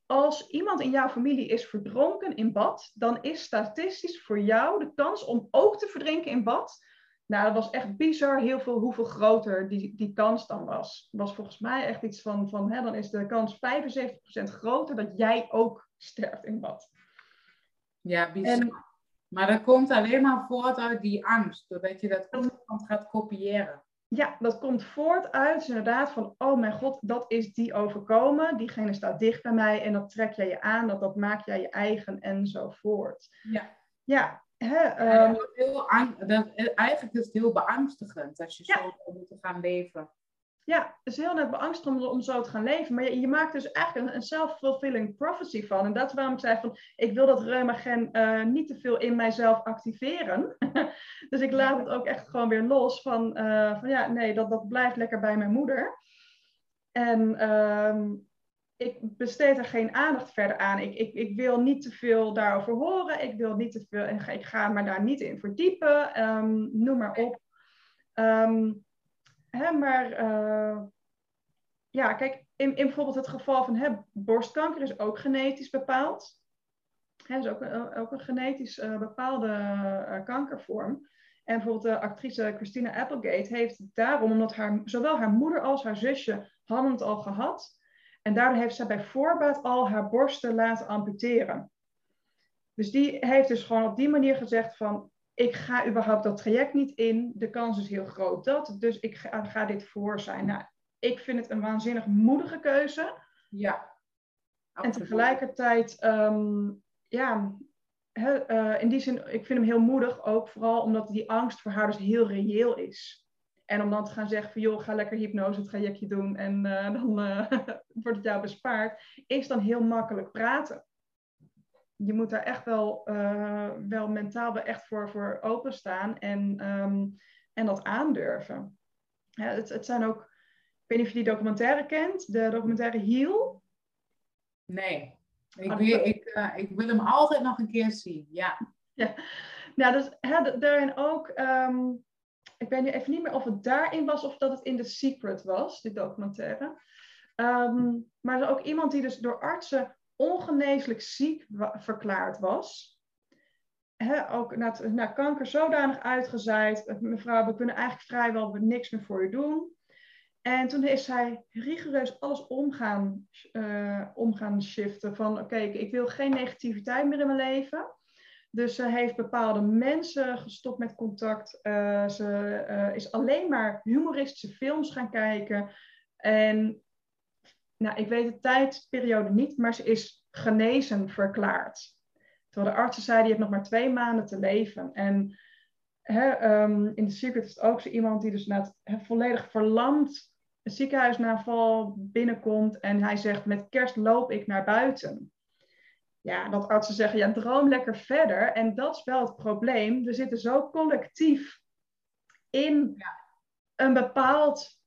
als iemand in jouw familie is verdronken in bad, dan is statistisch voor jou de kans om ook te verdrinken in bad. Nou, dat was echt bizar heel veel hoeveel groter die, die kans dan was. was volgens mij echt iets van, van hè, dan is de kans 75% groter dat jij ook sterft in bad. Ja, bizar. Maar dat komt alleen maar voort uit die angst, doordat je dat constant gaat kopiëren. Ja, dat komt voort uit inderdaad van, oh mijn god, dat is die overkomen. Diegene staat dicht bij mij en dat trek jij je aan, dat, dat maak jij je eigen enzovoort. Ja. Ja, hè, Ja, ehm, dat wordt heel dat, eigenlijk is het heel beangstigend als je Ja. zo moeten gaan leven. Ja, is heel net beangstigend om, zo te gaan leven. Maar je, je maakt dus eigenlijk een, self-fulfilling prophecy van. En dat is waarom ik zei van, ik wil dat reumagen eh niet te veel in mijzelf activeren. dus ik laat het ook echt gewoon weer los van, eh, van ja, nee, dat, dat blijft lekker bij mijn moeder. En ehm, ik besteed er geen aandacht verder aan. Ik, ik, ik wil niet te veel daarover horen. Ik wil niet te veel, en ik ga me daar niet in verdiepen. Ehm, noem maar op. Ehm, hè, maar eh, ja, kijk, in, in bijvoorbeeld het geval van hè, borstkanker is ook genetisch bepaald. Hè, is ook, een- ook een genetisch eh, bepaalde eh, kankervorm. En bijvoorbeeld de actrice Christina Applegate heeft daarom, omdat haar, zowel haar moeder als haar zusje hadden het al gehad. En daardoor heeft zij bij voorbaat al haar borsten laten amputeren. Dus die heeft dus gewoon op die manier gezegd van, ik ga überhaupt dat traject niet in. De kans is heel groot dat, dus ik ga, ga dit voor zijn. Nou, ik vind het een waanzinnig moedige keuze. Ja. En tegelijkertijd, ehm, ja, eh, in die zin, ik vind hem heel moedig ook, vooral omdat die angst voor haar dus heel reëel is. En om dan te gaan zeggen van, joh, ga lekker hypnose trajectje doen en eh, dan eh, wordt het jou bespaard, is dan heel makkelijk praten. Je moet daar echt wel, eh, wel mentaal wel echt voor, voor openstaan en, ehm, en dat aandurven. Ja, het, het zijn ook, ik weet niet of je die documentaire kent, de documentaire Heal. Nee. Ik, Oh, wil, ik, eh, ik wil hem altijd nog een keer zien. Ja. Ja, dus hè, daarin ook. ehm, ik weet nu even niet meer of het daarin was of dat het in The Secret was, die documentaire. Ehm, maar er is ook iemand die dus door artsen ongeneeslijk ziek verklaard was. Ook naar, kanker zodanig uitgezaaid. eh, Mevrouw, we kunnen eigenlijk vrijwel niks meer voor u doen. En toen is zij rigoureus alles omgaan, eh, omgaan shiften. Van oké, ik, wil geen negativiteit meer in mijn leven. Dus ze heeft bepaalde mensen gestopt met contact. Eh, ze is alleen maar humoristische films gaan kijken. En nou, ik weet de tijdperiode niet, maar ze is genezen verklaard. Terwijl de artsen zeiden, je hebt nog maar twee maanden te leven. En hè, ehm, in The Secret is het ook zo iemand die dus net hè, volledig verlamd een ziekenhuisnaval binnenkomt. En hij zegt, met kerst loop ik naar buiten. Ja, dat artsen zeggen, ja, droom lekker verder. En dat is wel het probleem. We zitten zo collectief in een bepaald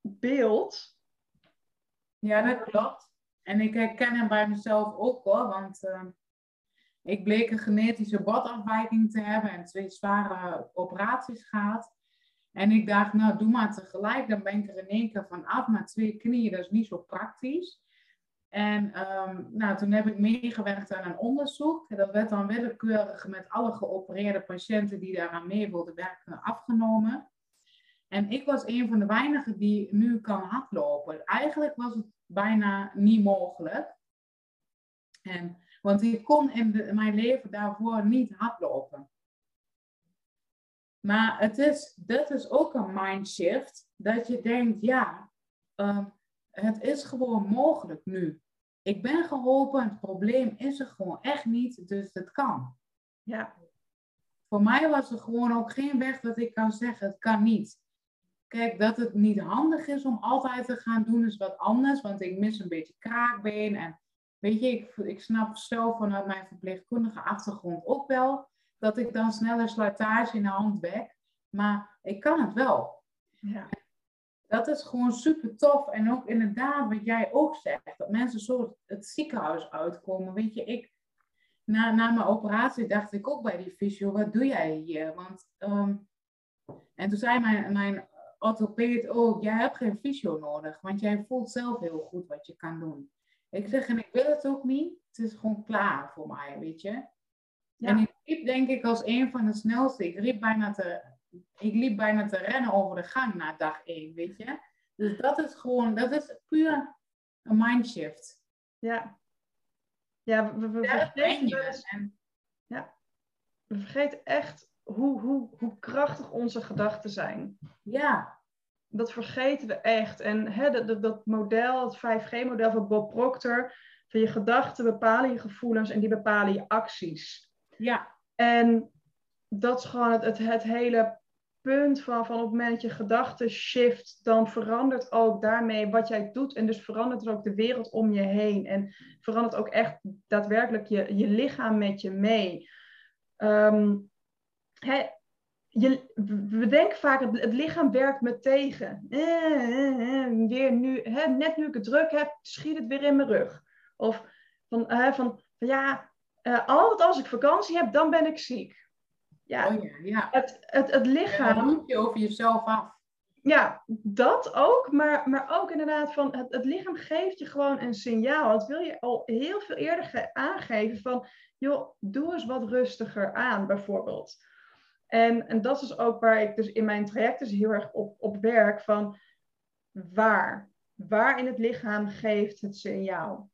beeld. Ja, dat klopt. En ik herken hem bij mezelf ook hoor. Want eh, ik bleek een genetische botafwijking te hebben. En twee zware operaties gehad. En ik dacht, nou doe maar tegelijk. Dan ben ik er in één keer van af. Maar twee knieën, dat is niet zo praktisch. En ehm, nou, toen heb ik meegewerkt aan een onderzoek. Dat werd dan willekeurig met alle geopereerde patiënten die daaraan mee wilden werken afgenomen. En ik was een van de weinigen die nu kan hardlopen. Eigenlijk was het bijna niet mogelijk. En, want ik kon in, de- in mijn leven daarvoor niet hardlopen. Maar het is, dat is ook een mindshift. Dat je denkt, ja, ehm, het is gewoon mogelijk nu. Ik ben geholpen, het probleem is er gewoon echt niet, dus het kan. Ja, Voor mij was er gewoon ook geen weg dat ik kan zeggen, het kan niet. Kijk, dat het niet handig is om altijd te gaan doen is wat anders, want ik mis een beetje kraakbeen. En weet je, ik, ik snap zelf vanuit mijn verpleegkundige achtergrond ook wel dat ik dan sneller slijtage in de hand wek. Maar ik kan het wel. ja, Dat is gewoon super tof. En ook inderdaad, wat jij ook zegt, dat mensen zo het ziekenhuis uitkomen. Weet je, ik, na, na mijn operatie dacht ik ook bij die fysio, wat doe jij hier? Want, ehm, en toen zei mijn, mijn orthopeed ook, jij hebt geen fysio nodig, want jij voelt zelf heel goed wat je kan doen. Ik zeg, en ik wil het ook niet, het is gewoon klaar voor mij, weet je. Ja. En ik liep denk ik als een van de snelste, ik liep bijna te, ik liep bijna te rennen over de gang na dag één, weet je. Dus dat is gewoon, dat is puur een ja. Ja, we, vergeten En we vergeten echt hoe, hoe, hoe krachtig onze gedachten zijn. Ja. Dat vergeten we echt. En hè, dat, dat, model, het 5G-model van Bob Proctor, van je gedachten bepalen je gevoelens en die bepalen je acties. Ja. En dat is gewoon het, het, het hele punt van, van op het moment dat je gedachten shift, dan verandert ook daarmee wat jij doet. En dus verandert er ook de wereld om je heen. En verandert ook echt daadwerkelijk je, je lichaam met je mee. Um, je, we denken vaak, het, het lichaam werkt me tegen. Eh, eh, eh, weer nu, hè, net nu ik het druk heb, schiet het weer in mijn rug. Of van, van, van ja, altijd als ik vakantie heb, dan ben ik ziek. Ja, oh ja, ja. Het, het, het lichaam. dan moet je over jezelf af. Ja, dat ook, maar, maar ook inderdaad van het, het lichaam geeft je gewoon een signaal. Het wil je al heel veel eerder aangeven van, joh, doe eens wat rustiger aan, bijvoorbeeld. En, en dat is ook waar ik dus in mijn traject dus heel erg op, op werk van waar? Waar in het lichaam geeft het signaal?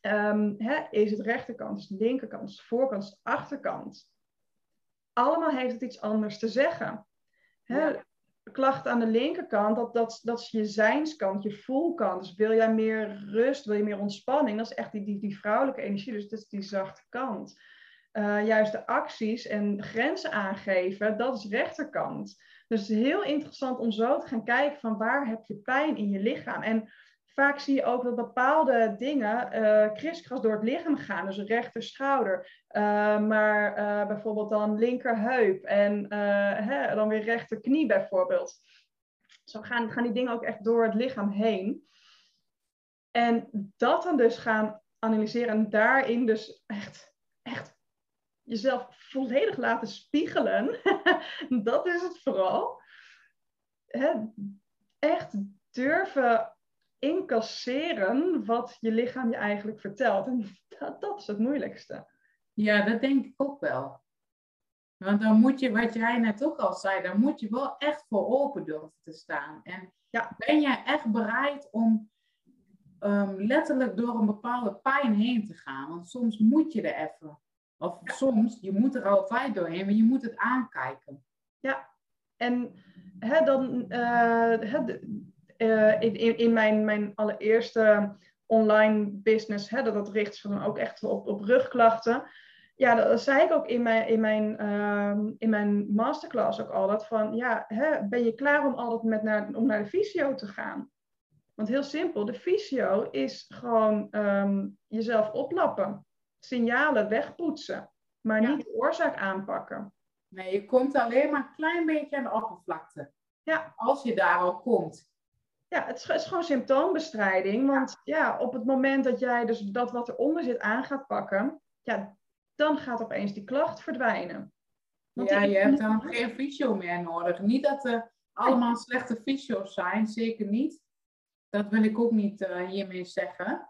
Um, hè, is het rechterkant, is het linkerkant, is het voorkant, is het achterkant? allemaal heeft het iets anders te zeggen. Hè? Klachten aan de linkerkant, dat, dat, dat is je zijnskant, je voelkant. Dus wil jij meer rust, wil je meer ontspanning? Dat is echt die, die, die vrouwelijke energie, dus dat is die zachte kant. Uh, juist de acties en grenzen aangeven, dat is rechterkant. Dus heel interessant om zo te gaan kijken van waar heb je pijn in je lichaam. En vaak zie je ook dat bepaalde dingen uh, kriskras door het lichaam gaan. Dus rechter schouder, uh, maar bijvoorbeeld dan linkerheup en hè, dan weer rechterknie bijvoorbeeld. Zo gaan, gaan die dingen ook echt door het lichaam heen. En dat dan dus gaan analyseren en daarin dus echt jezelf volledig laten spiegelen. dat is het vooral. Hè, echt durven incasseren wat je lichaam je eigenlijk vertelt. En dat, dat is het moeilijkste. Ja, dat denk ik ook wel. Want dan moet je, wat jij net ook al zei, dan moet je wel echt voor open durven te staan. En ja. ben jij echt bereid om um, letterlijk door een bepaalde pijn heen te gaan? Want soms moet je er even. Of soms, je moet er altijd doorheen, maar je moet het aankijken. Ja, en hè, dan, uh, in, in mijn, mijn allereerste online business, hè, dat, dat richt zich ook echt op, op rugklachten. Ja, dat, zei ik ook in mijn, in, mijn, uh, in mijn masterclass ook altijd van, ja, hè, ben je klaar om altijd met naar, om naar de fysio te gaan? Want heel simpel, de fysio is gewoon um, jezelf oplappen, signalen wegpoetsen, maar niet de oorzaak aanpakken. Nee, je komt alleen maar een klein beetje aan de oppervlakte. Ja. Als je daar al komt. Ja, het is, gewoon symptoombestrijding. Want ja. op het moment dat jij dus dat wat eronder zit aan gaat pakken, ja, dan gaat opeens die klacht verdwijnen. Want ja, je hebt dan geen fysio meer nodig. Niet dat er allemaal slechte fysio's zijn, zeker niet. Dat wil ik ook niet uh, hiermee zeggen.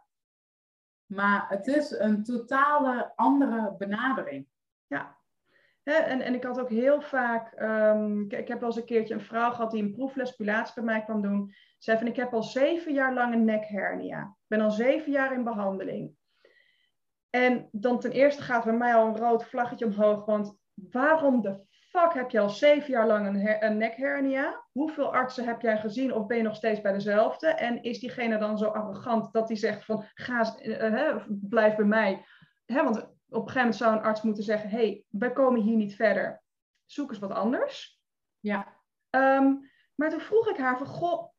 Maar het is een totale andere benadering. Ja, en, en ik had ook heel vaak, ik, ik, heb wel eens een keertje een vrouw gehad die een proefles pilates bij mij kwam doen. Zei van, ik heb al zeven jaar lang een nekhernia. Ik ben al zeven jaar in behandeling. En dan ten eerste gaat bij mij al een rood vlaggetje omhoog, want waarom de fuck heb je al zeven jaar lang een, een nekhernia? Hoeveel artsen heb jij gezien of ben je nog steeds bij dezelfde? En is diegene dan zo arrogant dat hij zegt van, ga, uh, blijf bij mij? Hè, want op een gegeven moment zou een arts moeten zeggen, hey, wij komen hier niet verder. Zoek eens wat anders. Ja. Um, maar toen vroeg ik haar van, goh,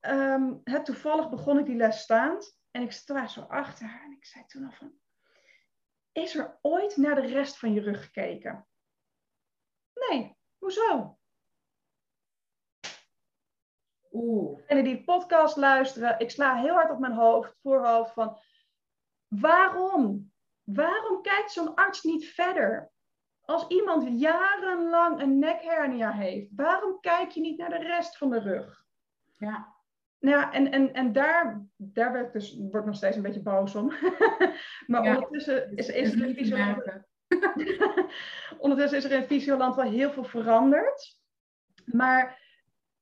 um, toevallig begon ik die les staand en ik sta zo achter haar en ik zei toen al van, is er ooit naar de rest van je rug gekeken? Nee, hoezo? Oeh. En die podcast luisteren, ik sla heel hard op mijn hoofd, voorhoofd van, waarom? Waarom kijkt zo'n arts niet verder? Als iemand jarenlang een nekhernia heeft, waarom kijk je niet naar de rest van de rug? Ja. Nou ja, en, en, en daar, daar werd dus, word ik nog steeds een beetje boos om. maar ondertussen is, is, in Fysioland, ondertussen is er in Fysioland wel heel veel veranderd. Maar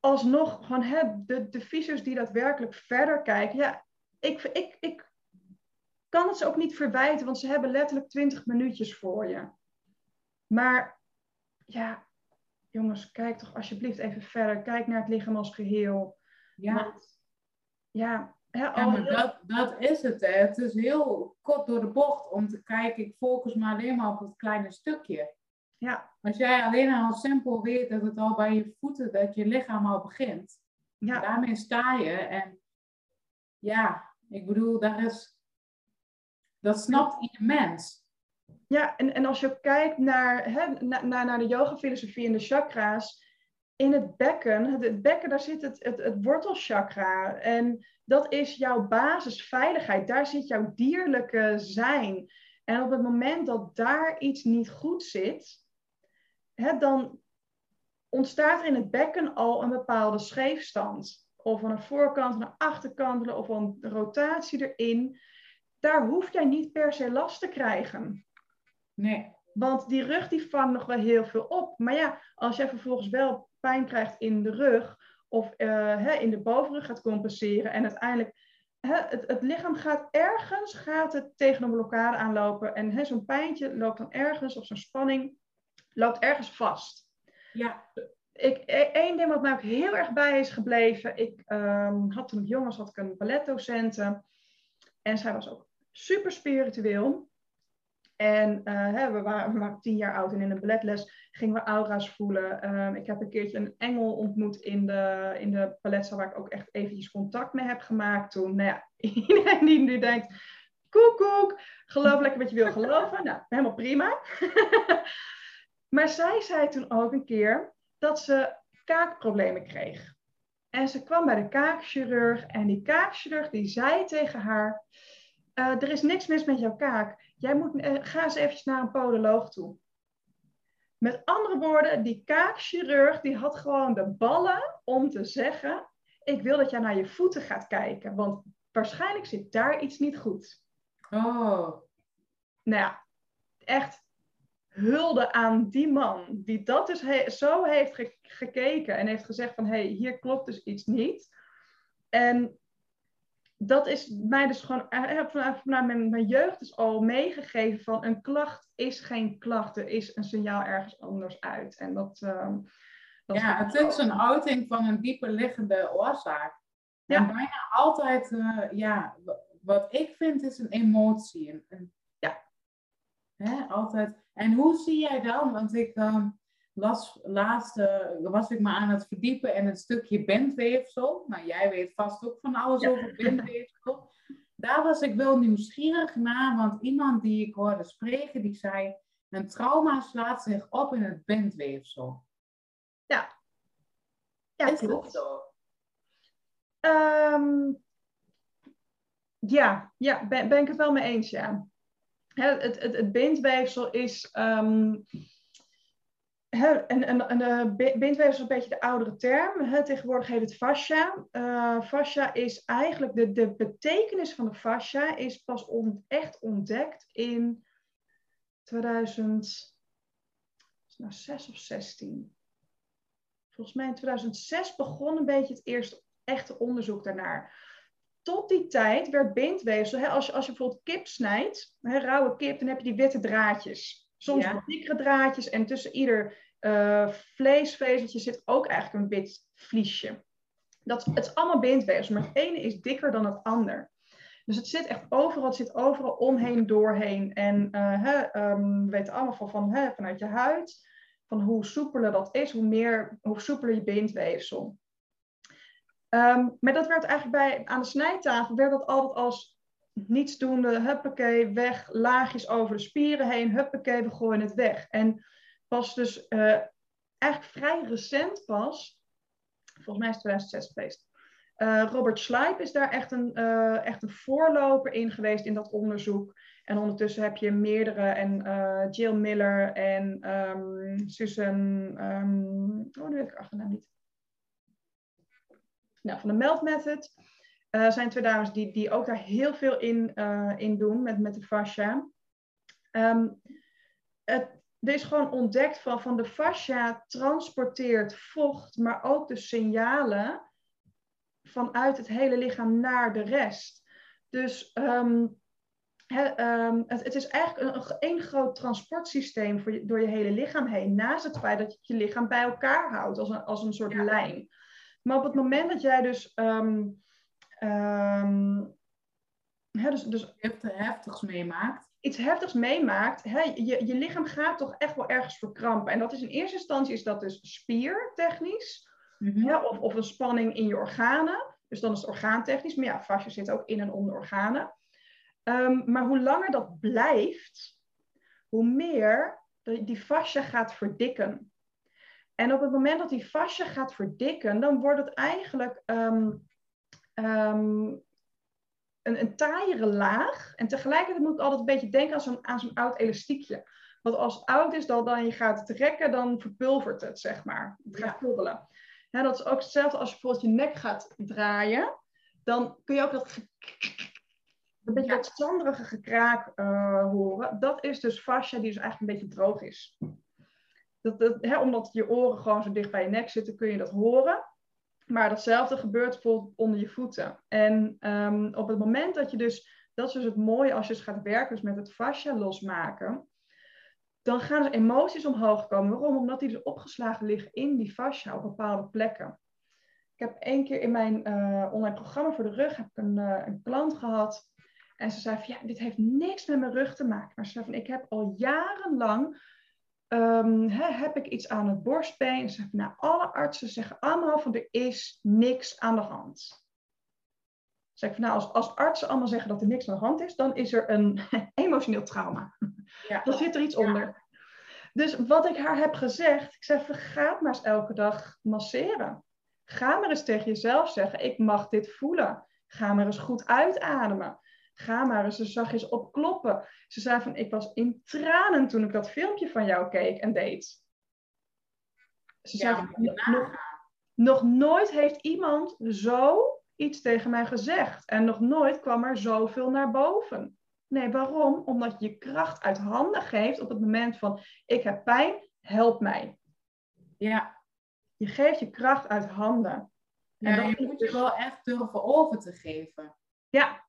alsnog, gewoon hè, de, de fysio's die daadwerkelijk verder kijken, ja, ik, ik, ik kan het ze ook niet verwijten, want ze hebben letterlijk twintig minuutjes voor je. Maar ja, jongens, kijk toch alsjeblieft even verder. Kijk naar het lichaam als geheel. Ja. Want, ja, hè, Ja, maar dat, dat is het. Hè. Het is heel kort door de bocht om te kijken, ik focus me alleen maar op het kleine stukje. ja, Als jij alleen al simpel weet dat het al bij je voeten, dat je lichaam al begint. ja, Daarmee sta je. En ja, ik bedoel, daar is, dat snapt ieder mens. Ja, en, en als je kijkt naar, hè, na- naar, naar de yoga-filosofie en de chakra's, in het bekken, het, het bekken, daar zit het, het, het wortelchakra. En dat is jouw basisveiligheid. Daar zit jouw dierlijke zijn. En op het moment dat daar iets niet goed zit, hè, dan ontstaat er in het bekken al een bepaalde scheefstand. Of aan de voorkant, de achterkant, of een rotatie erin. Daar hoef jij niet per se last te krijgen. Nee, Want die rug die vangt nog wel heel veel op. Maar ja, als jij vervolgens wel pijn krijgt in de rug of eh, hè, in de bovenrug gaat compenseren en uiteindelijk hè, het, het lichaam gaat ergens gaat het tegen een blokkade aanlopen en hè, zo'n pijntje loopt dan ergens of zo'n spanning loopt ergens vast. ja, Ik, e- één ding wat mij ook heel erg bij is gebleven. Ik ehm, had toen ik jong was, had ik een balletdocente. En zij was ook super spiritueel. En eh, we, waren, waren tien jaar oud en in een balletles gingen we aura's voelen. Ehm, ik heb een keertje een engel ontmoet in de, in de balletzaal waar ik ook echt eventjes contact mee heb gemaakt toen. Nou ja, iedereen die nu denkt, koek, geloof lekker wat je wil geloven. Nou, helemaal prima. maar zij zei toen ook een keer dat ze kaakproblemen kreeg. En ze kwam bij de kaakchirurg en die kaakchirurg die zei tegen haar, "Eh, er is niks mis met jouw kaak. Jij moet, eh, ga eens eventjes naar een podoloog toe. Met andere woorden, die kaakchirurg die had gewoon de ballen om te zeggen, ik wil dat jij naar je voeten gaat kijken, want waarschijnlijk zit daar iets niet goed. oh, Nou ja, echt hulde aan die man die dat dus he- zo heeft ge- gekeken en heeft gezegd van hé, hey, hier klopt dus iets niet. En dat is mij dus gewoon eh, vanuit vanuit mijn, mijn jeugd dus al meegegeven van een klacht is geen klacht, er is een signaal ergens anders uit. En dat, ehm, dat ja, het is een uiting van een dieper liggende oorzaak. Ja. En bijna altijd, eh, ja, wat ik vind is een emotie. Een, een- Ja. Hè, altijd. En hoe zie jij dan? Want ik ehm, las laatst, was ik me aan het verdiepen in het stukje bindweefsel. Nou, jij weet vast ook van alles Ja. over bindweefsel. Daar was ik wel nieuwsgierig naar, want iemand die ik hoorde spreken, die zei, een trauma slaat zich op in het bindweefsel. ja, is dat klopt. zo? Ehm, ja, ja ben, ben ik het wel mee eens, ja. Het, het, het bindweefsel is. ehm, hè, en, en, bi- bindweefsel is een beetje de oudere term. Tegenwoordig heet het fascia. Eh, fascia is eigenlijk de, de betekenis van de fascia is pas on- echt ontdekt in 2000, nou 6 of 16. Volgens mij in 2006 begon een beetje het eerste echte onderzoek daarnaar. Tot die tijd werd bindweefsel, als, je, als je bijvoorbeeld kip snijdt, rauwe kip, dan heb je die witte draadjes. Soms Ja. dikkere draadjes en tussen ieder eh, vleesvezeltje zit ook eigenlijk een wit vliesje. Dat, het is allemaal bindweefsel, maar het ene is dikker dan het ander. Dus het zit echt overal, het zit overal omheen, doorheen. En ehm, we weten allemaal van, vanuit je huid, van hoe soepeler dat is, hoe, meer, hoe soepeler je bindweefsel. Ehm, maar dat werd eigenlijk bij, aan de snijtafel, werd dat altijd als nietsdoende, huppakee, weg, laagjes over de spieren heen, huppakee, we gooien het weg. En pas dus eh, eigenlijk vrij recent pas, volgens mij is het 2006 geweest, eh, Robert Schleip is daar echt een, eh, echt een voorloper in geweest in dat onderzoek. En ondertussen heb je meerdere, en Jill Miller en ehm, Susan, ehm, oh nu weet ik achternaam niet. Nou, van de Melt Method zijn twee dames die, die ook daar heel veel in, in doen met, met de fascia. Ehm, het, er is gewoon ontdekt van, van de fascia transporteert vocht, maar ook de signalen vanuit het hele lichaam naar de rest. Dus ehm, ehm, het, het, is eigenlijk een, een, groot transportsysteem voor je, door je hele lichaam heen. Naast het feit dat je je lichaam bij elkaar houdt als een, als een soort lijn. Maar op het moment dat jij dus. Um, dus, dus heftigs meemaakt. Iets heftigs meemaakt, je, je lichaam gaat toch echt wel ergens verkrampen. En dat is in eerste instantie is dat dus spiertechnisch. Mm of, of een spanning in je organen. Dus dan is het orgaantechnisch. Maar ja, fascia zit ook in en om de organen. Ehm, maar hoe langer dat blijft, hoe meer die fascia gaat verdikken. En op het moment dat die fascia gaat verdikken, dan wordt het eigenlijk um, um, een, een taaiere laag. En tegelijkertijd moet ik altijd een beetje denken aan zo'n, aan zo'n oud elastiekje. Want als het oud is, dan, dan je gaat trekken, dan verpulvert het, zeg maar. Het gaat. Ja, dat is ook hetzelfde als je bijvoorbeeld je nek gaat draaien. Dan kun je ook dat een beetje dat zanderige gekraak uh, horen. Dat is dus fascia die dus eigenlijk een beetje droog is. Dat, dat, hè, omdat je oren gewoon zo dicht bij je nek zitten, kun je dat horen. Maar datzelfde gebeurt bijvoorbeeld onder je voeten. En um, op het moment dat je dus, dat is dus het mooie als je dus gaat werken dus met het fascia losmaken, dan gaan dus emoties omhoog komen. Waarom? Omdat die dus opgeslagen liggen in die fascia op bepaalde plekken. Ik heb één keer in mijn uh, online programma voor de rug heb ik een, uh, een klant gehad. En ze zei van ja, dit heeft niks met mijn rug te maken. Maar ze zei van ik heb al jarenlang um, heb ik iets aan het borstbeen? Zeg, nou, alle artsen zeggen allemaal van er is niks aan de hand. Zeg nou, als, als artsen allemaal zeggen dat er niks aan de hand is, dan is er een emotioneel trauma. Ja. Dan zit er iets onder. Dus wat ik haar heb gezegd, ik zeg, ga maar eens elke dag masseren. Ga maar eens tegen jezelf zeggen, ik mag dit voelen. Ga maar eens goed uitademen. Ga maar eens er zachtjes op kloppen. Ze zei van, ik was in tranen toen ik dat filmpje van jou keek en deed. Ze zei van, nog, nog nooit heeft iemand zo iets tegen mij gezegd. En nog nooit kwam er zoveel naar boven. Nee, waarom? Omdat je je kracht uit handen geeft op het moment van, ik heb pijn, help mij. Ja. Je geeft je kracht uit handen. En dan je moet je wel echt durven over te geven. Ja,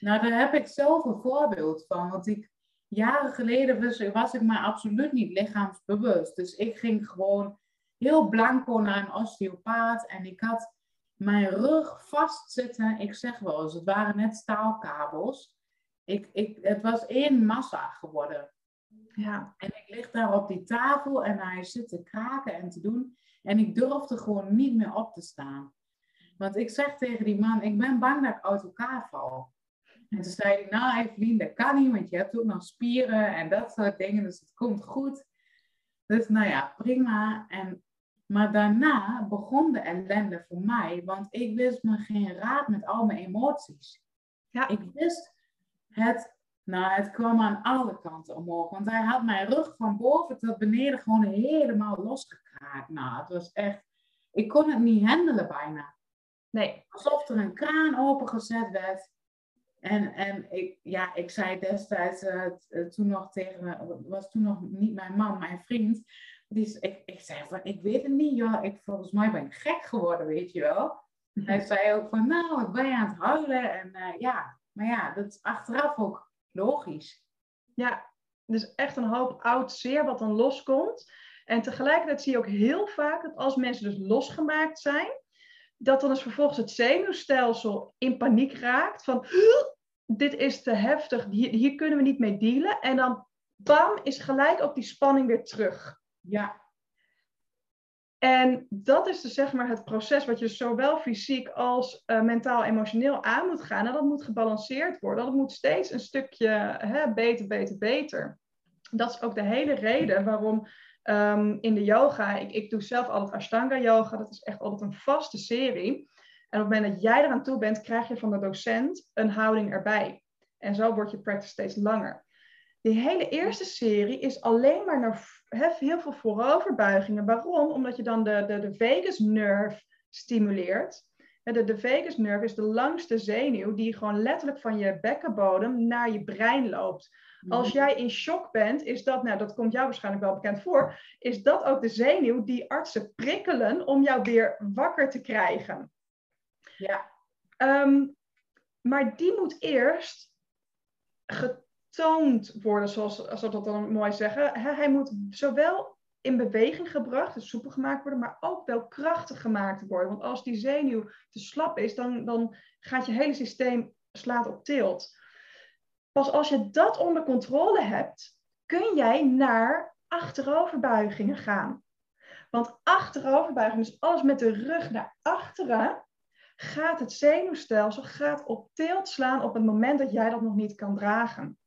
nou, daar heb ik zelf een voorbeeld van. Want ik, jaren geleden was, was ik maar absoluut niet lichaamsbewust. Dus ik ging gewoon heel blanco naar een osteopaat. En ik had mijn rug vastzitten. Ik zeg wel eens, het waren net staalkabels. Ik, ik, het was één massa geworden. Ja. En ik lig daar op die tafel en hij zit te kraken en te doen. En ik durfde gewoon niet meer op te staan. Want ik zeg tegen die man, ik ben bang dat ik uit elkaar val. En toen zei hij, nou Evelien, dat kan niet, want je hebt ook nog spieren en dat soort dingen, dus het komt goed. Dus nou ja, prima. En, maar daarna begon de ellende voor mij, want ik wist me geen raad met al mijn emoties. Ja. Ik wist het, nou het kwam aan alle kanten omhoog, want hij had mijn rug van boven tot beneden gewoon helemaal losgekraakt. Nou, het was echt, ik kon het niet handelen bijna. Nee. Alsof er een kraan opengezet werd. En, en ik, ja, ik zei destijds uh, toen nog tegen, was toen nog niet mijn man, mijn vriend. Die, ik, ik zei van, ik weet het niet, joh. Ik, volgens mij ben ik gek geworden, weet je wel. Hij zei ook van, nou, ik ben aan het huilen. En uh, ja, maar ja, dat is achteraf ook logisch. Ja, dus echt een hoop oud zeer wat dan loskomt. En tegelijkertijd zie je ook heel vaak dat als mensen dus losgemaakt zijn, dat dan is vervolgens het zenuwstelsel in paniek raakt. Van, dit is te heftig, hier, hier kunnen we niet mee dealen. En dan, bam, is gelijk ook die spanning weer terug. Ja. En dat is dus zeg maar het proces wat je zowel fysiek als uh, mentaal emotioneel aan moet gaan. En dat moet gebalanceerd worden. Dat moet steeds een stukje hè, beter, beter, beter. Dat is ook de hele reden waarom um, in de yoga, ik, ik doe zelf altijd Ashtanga yoga. Dat is echt altijd een vaste serie. En op het moment dat jij eraan toe bent, krijg je van de docent een houding erbij. En zo wordt je practice steeds langer. Die hele eerste serie is alleen maar naar heel veel vooroverbuigingen. Waarom? Omdat je dan de, de, de vagus nerve stimuleert. De, de vagus nerve is de langste zenuw die gewoon letterlijk van je bekkenbodem naar je brein loopt. Als mhm. jij in shock bent, is dat, nou dat komt jou waarschijnlijk wel bekend voor, is dat ook de zenuw die artsen prikkelen om jou weer wakker te krijgen. Ja. Um, maar die moet eerst getoond worden, zoals, zoals we dat dan mooi zeggen. Hij moet zowel in beweging gebracht, dus soepel gemaakt worden, maar ook wel krachtig gemaakt worden. Want als die zenuw te slap is, dan, dan gaat je hele systeem slaat op tilt. Pas als je dat onder controle hebt, kun jij naar achteroverbuigingen gaan. Want achteroverbuiging, dus alles met de rug naar achteren, gaat het zenuwstelsel gaat op tilt slaan op het moment dat jij dat nog niet kan dragen.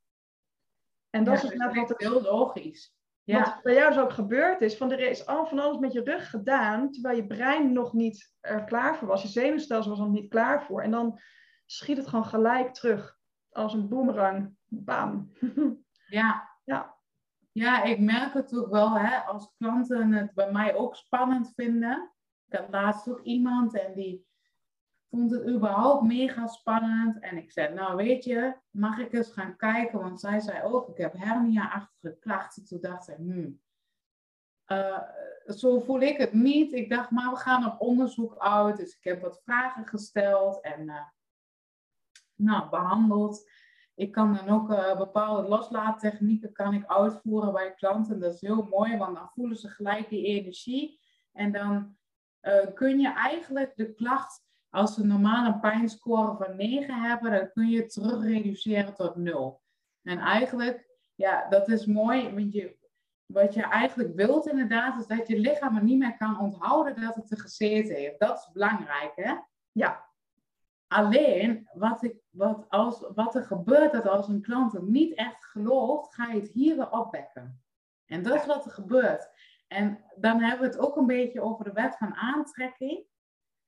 En dat is net wat het, heel logisch. Ja. Wat bij jou dus ook gebeurd is, van er is al van alles met je rug gedaan, terwijl je brein nog niet er klaar voor was. Je zenuwstelsel was nog niet klaar voor. En dan schiet het gewoon gelijk terug, als een boemerang. Bam. Ja. ja. Ja, ik merk het ook wel, hè, als klanten het bij mij ook spannend vinden. Ik had laatst ook iemand en die vond het überhaupt mega spannend. En ik zei, nou weet je, mag ik eens gaan kijken? Want zij zei ook, ik heb hernia-achtige klachten. Toen dacht ik, hmm, uh, zo voel ik het niet. Ik dacht, maar we gaan op onderzoek uit. Dus ik heb wat vragen gesteld en uh, nou, behandeld. Ik kan dan ook uh, bepaalde loslaattechnieken kan ik uitvoeren bij klanten. Dat is heel mooi, want dan voelen ze gelijk die energie. En dan kun je eigenlijk de klacht als ze normaal een pijnscore van 9 hebben, dan kun je terug reduceren tot 0. En eigenlijk, ja, dat is mooi, want je, wat je eigenlijk wilt inderdaad, is dat je lichaam er niet meer kan onthouden dat het er gezeten heeft. Dat is belangrijk, hè? Ja. Alleen, wat, ik, wat, als, wat er gebeurt, dat als een klant het niet echt gelooft, ga je het hier weer opwekken. En dat is wat er gebeurt. En dan hebben we het ook een beetje over de wet van aantrekking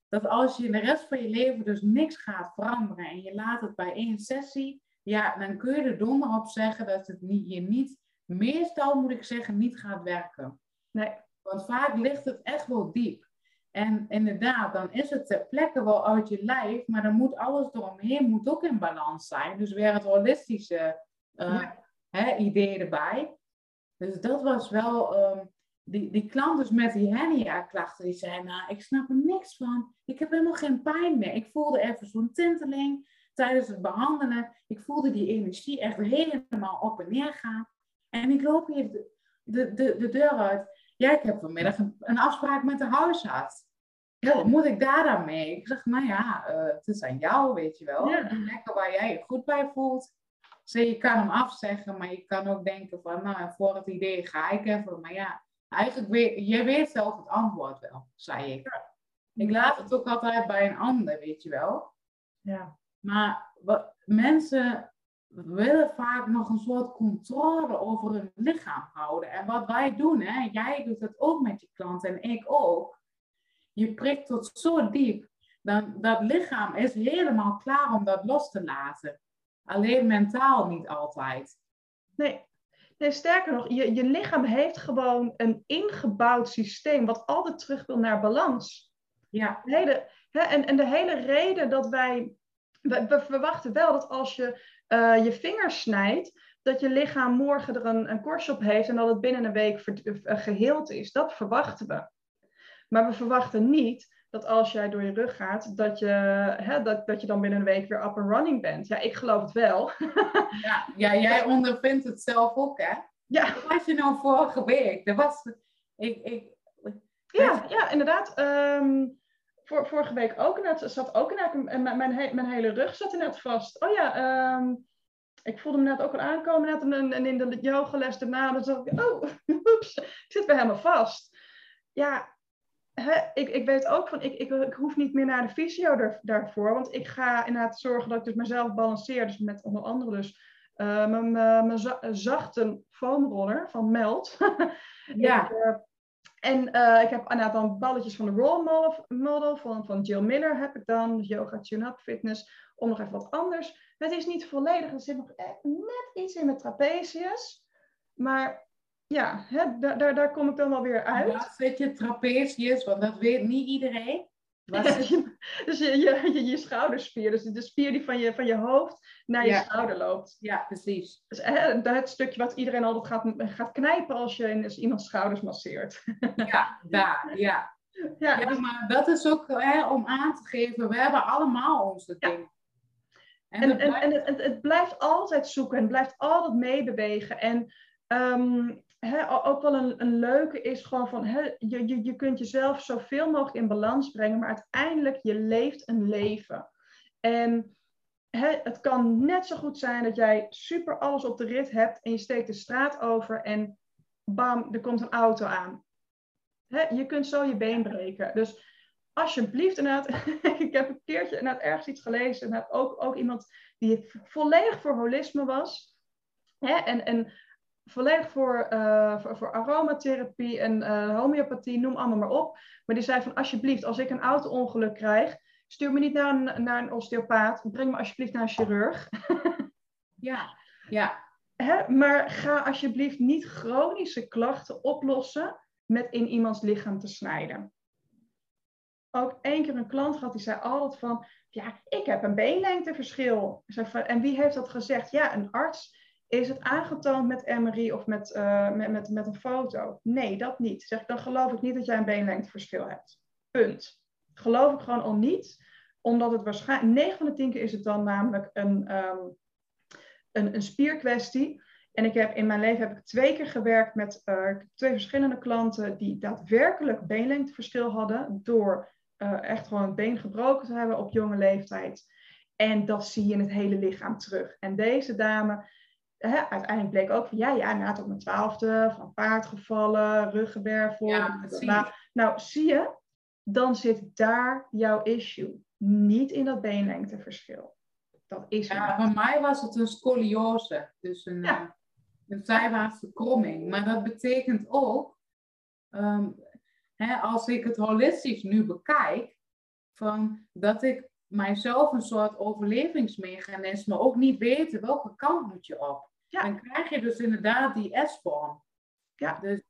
dat als je in de rest van je leven dus niks gaat veranderen en je laat het bij één sessie, ja, dan kun je er donder op zeggen dat het niet, je niet, meestal moet ik zeggen, niet gaat werken. Nee. Want vaak ligt het echt wel diep. En inderdaad, dan is het ter plekke wel uit je lijf, maar dan moet alles eromheen moet ook in balans zijn. Dus weer het holistische uh, hè, idee erbij. Dus dat was wel um, die, die klant dus met die hernia-klachten, die zei, nou, ik snap er niks van. Ik heb helemaal geen pijn meer. Ik voelde even zo'n tinteling tijdens het behandelen. Ik voelde die energie echt helemaal op en neer gaan. En ik loop hier de, de, de, de deur uit. Ja, ik heb vanmiddag een, een afspraak met de huisarts. Wat moet ik daar dan mee? Ik zeg, nou ja, uh, het is aan jou, weet je wel. Ja. Lekker waar jij je goed bij voelt. Dus je kan hem afzeggen, maar je kan ook denken van, nou, voor het idee ga ik even. Maar ja, Eigenlijk weet je weet zelf het antwoord wel, zei ik. Ik laat het ook altijd bij een ander, weet je wel. Ja. Maar wat, mensen willen vaak nog een soort controle over hun lichaam houden. En wat wij doen, hè, jij doet het ook met je klant en ik ook. Je prikt tot zo diep. Dan, dat lichaam is helemaal klaar om dat los te laten. Alleen mentaal niet altijd. Nee, Nee, sterker nog, je, je lichaam heeft gewoon een ingebouwd systeem wat altijd terug wil naar balans. Ja. De hele, hè, en, en de hele reden dat wij, we, verwachten wel dat als je uh, je vingers snijdt, dat je lichaam morgen er een, een korst op heeft en dat het binnen een week ver, geheeld is. Dat verwachten we. Maar we verwachten niet dat als jij door je rug gaat, dat je, hè, dat, dat je dan binnen een week weer up and running bent. Ja, ik geloof het wel. ja, ja, jij ondervindt het zelf ook, hè? Ja. Wat was je nou vorige week? Er was, ik, ik, ja, ja, inderdaad. Um, voor, vorige week ook inderdaad, zat ook inderdaad, mijn, mijn, mijn hele rug zat inderdaad vast. Oh ja, um, ik voelde me net ook al aankomen net, en, en in de yogales daarna, dan zat ik, oh, oeps, ik zit weer helemaal vast. Ja, ik, ik weet ook van, ik, ik, ik hoef niet meer naar de fysio daarvoor. Want ik ga inderdaad zorgen dat ik dus mezelf balanceer. Dus met onder andere dus uh, mijn, mijn zachte foamroller van Meld. ja. ik, uh, en uh, ik heb inderdaad dan balletjes van de role model, van, van Jill Miller heb ik dan. Yoga tune-up fitness. Om nog even wat anders. Het is niet volledig. Er zit nog net iets in met trapezius. Maar ja, hè, daar, daar, daar kom ik dan wel weer uit. Wat zit je trapezius? Want dat weet niet iedereen. Ja, je, dus je, je, je, schouderspier, dus de spier die van je, van je hoofd naar je schouder loopt. Ja, precies. Dus hè, het stukje wat iedereen altijd gaat, gaat knijpen als je in, iemands schouders masseert. Ja, daar, ja. Ja, ja maar dat is ook hè, om aan te geven, we hebben allemaal onze dingen. En, en, en, en het, het, blijft altijd zoeken en blijft altijd meebewegen. En ook wel een, een, leuke is gewoon van, je, je, je kunt jezelf zoveel mogelijk in balans brengen, maar uiteindelijk je leeft een leven. En het kan net zo goed zijn dat jij super alles op de rit hebt en je steekt de straat over en bam, er komt een auto aan. je kunt zo je been breken. Dus alsjeblieft, ik heb een keertje inderdaad ergens iets gelezen. Inderdaad, ook, ook iemand die volledig voor holisme was. Hè, en, en volledig voor, uh, voor, voor, aromatherapie en uh, homeopathie, noem allemaal maar op. Maar die zei van, alsjeblieft, als ik een auto-ongeluk krijg, stuur me niet naar een, naar een osteopaat. Breng me alsjeblieft naar een chirurg. ja, ja. Hè, maar ga alsjeblieft niet chronische klachten oplossen met in iemands lichaam te snijden ook één keer een klant gehad die zei altijd van, ja, ik heb een beenlengteverschil. Van, en wie heeft dat gezegd? Ja, een arts. Is het aangetoond met MRI of met, uh, met, met, met een foto? Nee, dat niet. Zeg, dan geloof ik niet dat jij een beenlengteverschil hebt. Punt. Geloof ik gewoon al niet, omdat het waarschijnlijk, 9 van de 10 keer is het dan namelijk een, um, een, een spierkwestie. En ik heb in mijn leven heb ik twee keer gewerkt met uh, twee verschillende klanten die daadwerkelijk beenlengteverschil hadden door uh, echt gewoon het been gebroken te hebben op jonge leeftijd. En dat zie je in het hele lichaam terug. En deze dame, hè, uiteindelijk bleek ook van ja, ja, na tot mijn twaalfde, van paard gevallen, ruggenwervel. Ja, nou, nou, zie je, dan zit daar jouw issue. Niet in dat beenlengteverschil. Dat is ja, bij mij was het een scoliose, dus een, ja. Eh, een zijwaartse kromming. Maar dat betekent ook, ehm, hè, als ik het holistisch nu bekijk, van dat ik mijzelf een soort overlevingsmechanisme ook niet weten welke kant moet je op. Dan krijg je dus inderdaad die S-vorm. Ja. Dus,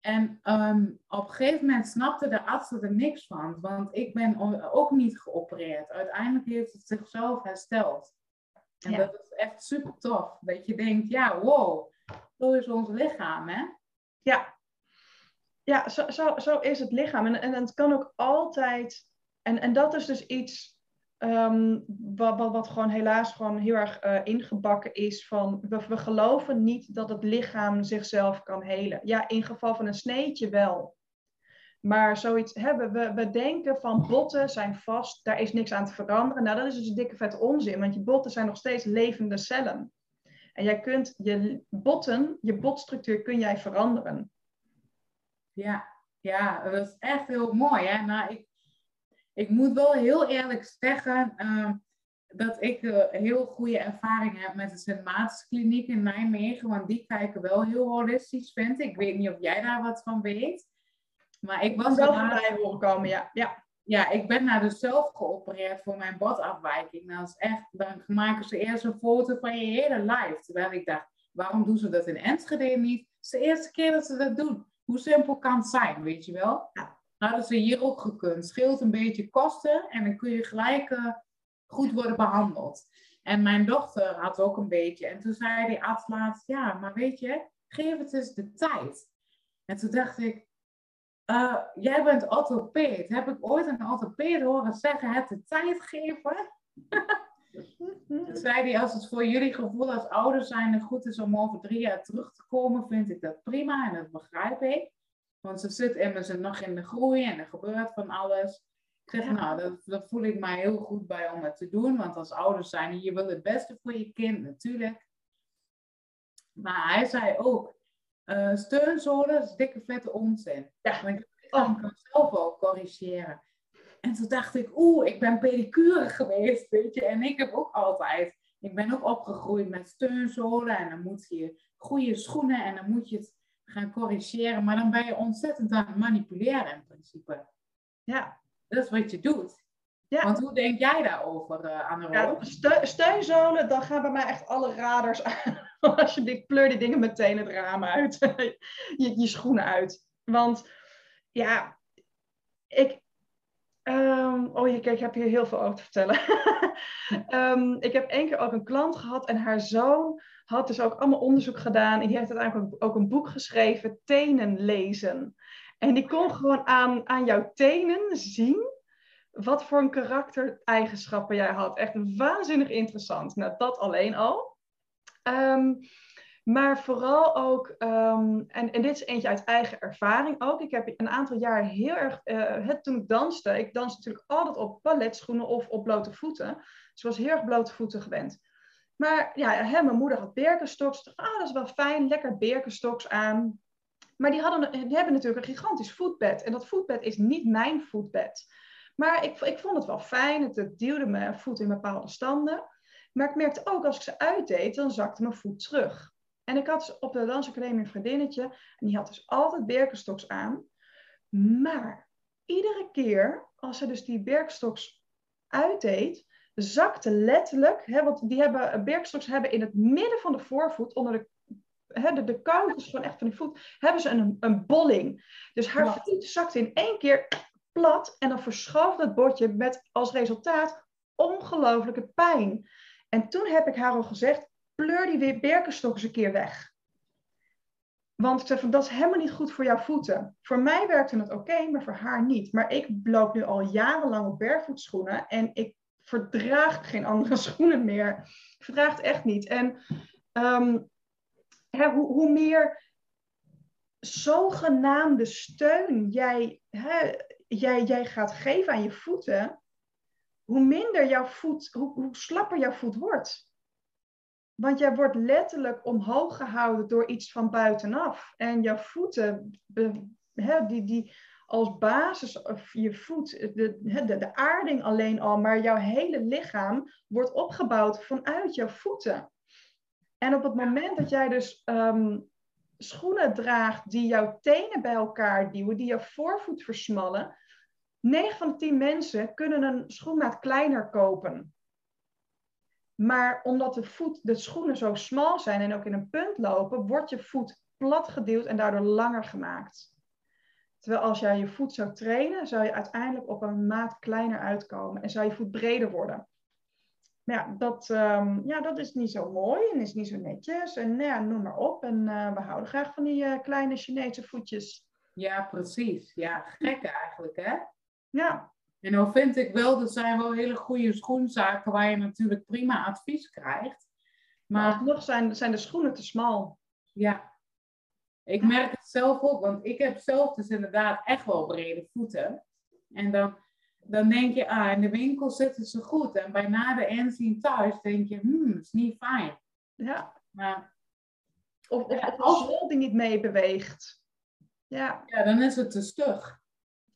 en um, op een gegeven moment snapte de arts er niks van, want ik ben ook niet geopereerd. Uiteindelijk heeft het zichzelf hersteld. En dat is echt super tof. Dat je denkt, ja, wow, zo is ons lichaam, hè? Ja, ja, zo, zo, zo is het lichaam. En, en het kan ook altijd. En, en dat is dus iets ehm, wat, wat, wat gewoon helaas gewoon heel erg uh, ingebakken is. Van we, we geloven niet dat het lichaam zichzelf kan helen. Ja, in geval van een sneetje wel. Maar zoiets hebben we, we denken van botten zijn vast, daar is niks aan te veranderen. Nou, dat is dus een dikke vet onzin, want je botten zijn nog steeds levende cellen. En jij kunt je botten, je botstructuur kun jij veranderen. Ja, ja, dat is echt heel mooi. Hè? Nou, ik, ik moet wel heel eerlijk zeggen ehm, dat ik uh, heel goede ervaring heb met de Sint Maartenskliniek in Nijmegen. Want die kijken wel heel holistisch, vind ik. Ik weet niet of jij daar wat van weet. Maar ik was wel voorbij horen komen, ja. ja. Ja, ik ben nou dus zelf geopereerd voor mijn botafwijking. Nou, dat is echt, dan maken ze eerst een foto van je hele lijf. Terwijl ik dacht, waarom doen ze dat in Enschede niet? Het is de eerste keer dat ze dat doen. Hoe simpel kan het zijn, weet je wel? Ja. Hadden ze hier ook gekund. Scheelt een beetje kosten en dan kun je gelijk uh, goed worden behandeld. En mijn dochter had ook een beetje. En toen zei die arts laatst, ja, maar weet je, geef het eens de tijd. En toen dacht ik, uh, jij bent orthopeed. Heb ik ooit een orthopeed horen zeggen, het de tijd geven? Toen zei hij, als het voor jullie gevoel als ouders zijn goed is om over drie jaar terug te komen, vind ik dat prima en dat begrijp ik. Want ze zit immers nog in de groei en er gebeurt van alles. Ik zeg, nou, dat, voel ik mij heel goed bij om het te doen. Want als ouders zijn, je wil het beste voor je kind, natuurlijk. Maar hij zei ook, uh, steunzolen is dikke vette onzin. Ja. Want je kan oh. zelf ook corrigeren. En toen dacht ik, oeh, ik ben pedicure geweest, weet je. En ik heb ook altijd, ik ben ook opgegroeid met steunzolen. En dan moet je goede schoenen en dan moet je het gaan corrigeren. Maar dan ben je ontzettend aan het manipuleren in principe. Ja. Dat is wat je doet. Ja. Want hoe denk jij daarover, uh, Anne ja, Steunzolen, dan gaan bij mij echt alle radars aan. Alsjeblieft, pleur die dingen meteen het raam uit. je, je schoenen uit. Want ja, ik, Um, oh, kijk, ik heb hier heel veel over te vertellen. um, ik heb één keer ook een klant gehad en haar zoon had dus ook allemaal onderzoek gedaan. En die heeft uiteindelijk ook een boek geschreven, Tenen lezen. En die kon gewoon aan, aan jouw tenen zien wat voor een karaktereigenschappen jij had. Echt waanzinnig interessant. Nou, dat alleen al. Ehm, maar vooral ook, ehm, en, en dit is eentje uit eigen ervaring ook. Ik heb een aantal jaar heel erg, uh, het, toen ik danste, ik danste natuurlijk altijd op balletschoenen of op blote voeten. Dus was heel erg blote voeten gewend. Maar ja, hè, mijn moeder had Birkenstocks. Dacht, ah, dat is wel fijn, lekker Birkenstocks aan. Maar die, hadden, die hebben natuurlijk een gigantisch voetbed. En dat voetbed is niet mijn voetbed. Maar ik, ik vond het wel fijn. Het, het duwde mijn voet in bepaalde standen. Maar ik merkte ook, als ik ze uitdeed, dan zakte mijn voet terug. En ik had dus op de dansacademie een vriendinnetje. En die had dus altijd Birkenstocks aan. Maar iedere keer als ze dus die Birkenstocks uitdeed, zakte letterlijk, hè, want die hebben, Birkenstocks hebben in het midden van de voorvoet, onder de de, de gewoon echt van die voet, hebben ze een, een bolling. Dus haar voet zakte in één keer plat en dan verschoof dat bordje met als resultaat ongelooflijke pijn. En toen heb ik haar al gezegd, pleur die weer Birkenstock eens een keer weg. Want ik zei van, dat is helemaal niet goed voor jouw voeten. Voor mij werkte het oké, maar voor haar niet. Maar ik loop nu al jarenlang op barefootschoenen en ik verdraag geen andere schoenen meer. Ik verdraag het echt niet. En ehm, hè, hoe, hoe, meer zogenaamde steun jij, hè, jij, jij gaat geven aan je voeten, hoe minder jouw voet, hoe, hoe slapper jouw voet wordt. Want jij wordt letterlijk omhoog gehouden door iets van buitenaf. En jouw voeten, hè, die, die als basis, of je voet, de, de, de aarding alleen al, maar jouw hele lichaam wordt opgebouwd vanuit jouw voeten. En op het moment dat jij dus ehm, schoenen draagt die jouw tenen bij elkaar duwen, die jouw voorvoet versmallen, 9 van de 10 mensen kunnen een schoenmaat kleiner kopen. Maar omdat de, voet, de schoenen zo smal zijn en ook in een punt lopen, wordt je voet plat geduwd en daardoor langer gemaakt. Terwijl als jij je voet zou trainen, zou je uiteindelijk op een maat kleiner uitkomen en zou je voet breder worden. Maar ja, dat, um, ja, dat is niet zo mooi en is niet zo netjes. En nou ja, noem maar op. En uh, we houden graag van die uh, kleine Chinese voetjes. Ja, precies. Ja, gekke eigenlijk, hè? Ja. En dan vind ik wel, er zijn wel hele goede schoenzaken waar je natuurlijk prima advies krijgt. Maar nog zijn, zijn de schoenen te smal. Ja. Ik merk het zelf ook, want ik heb zelf dus inderdaad echt wel brede voeten. En dan dan denk je, ah, in de winkel zitten ze goed. En bij na de inzien thuis denk je, hmm, is niet fijn. Ja. Maar, of, of, ja, als de die niet mee beweegt. Ja. ja, dan is het te stug.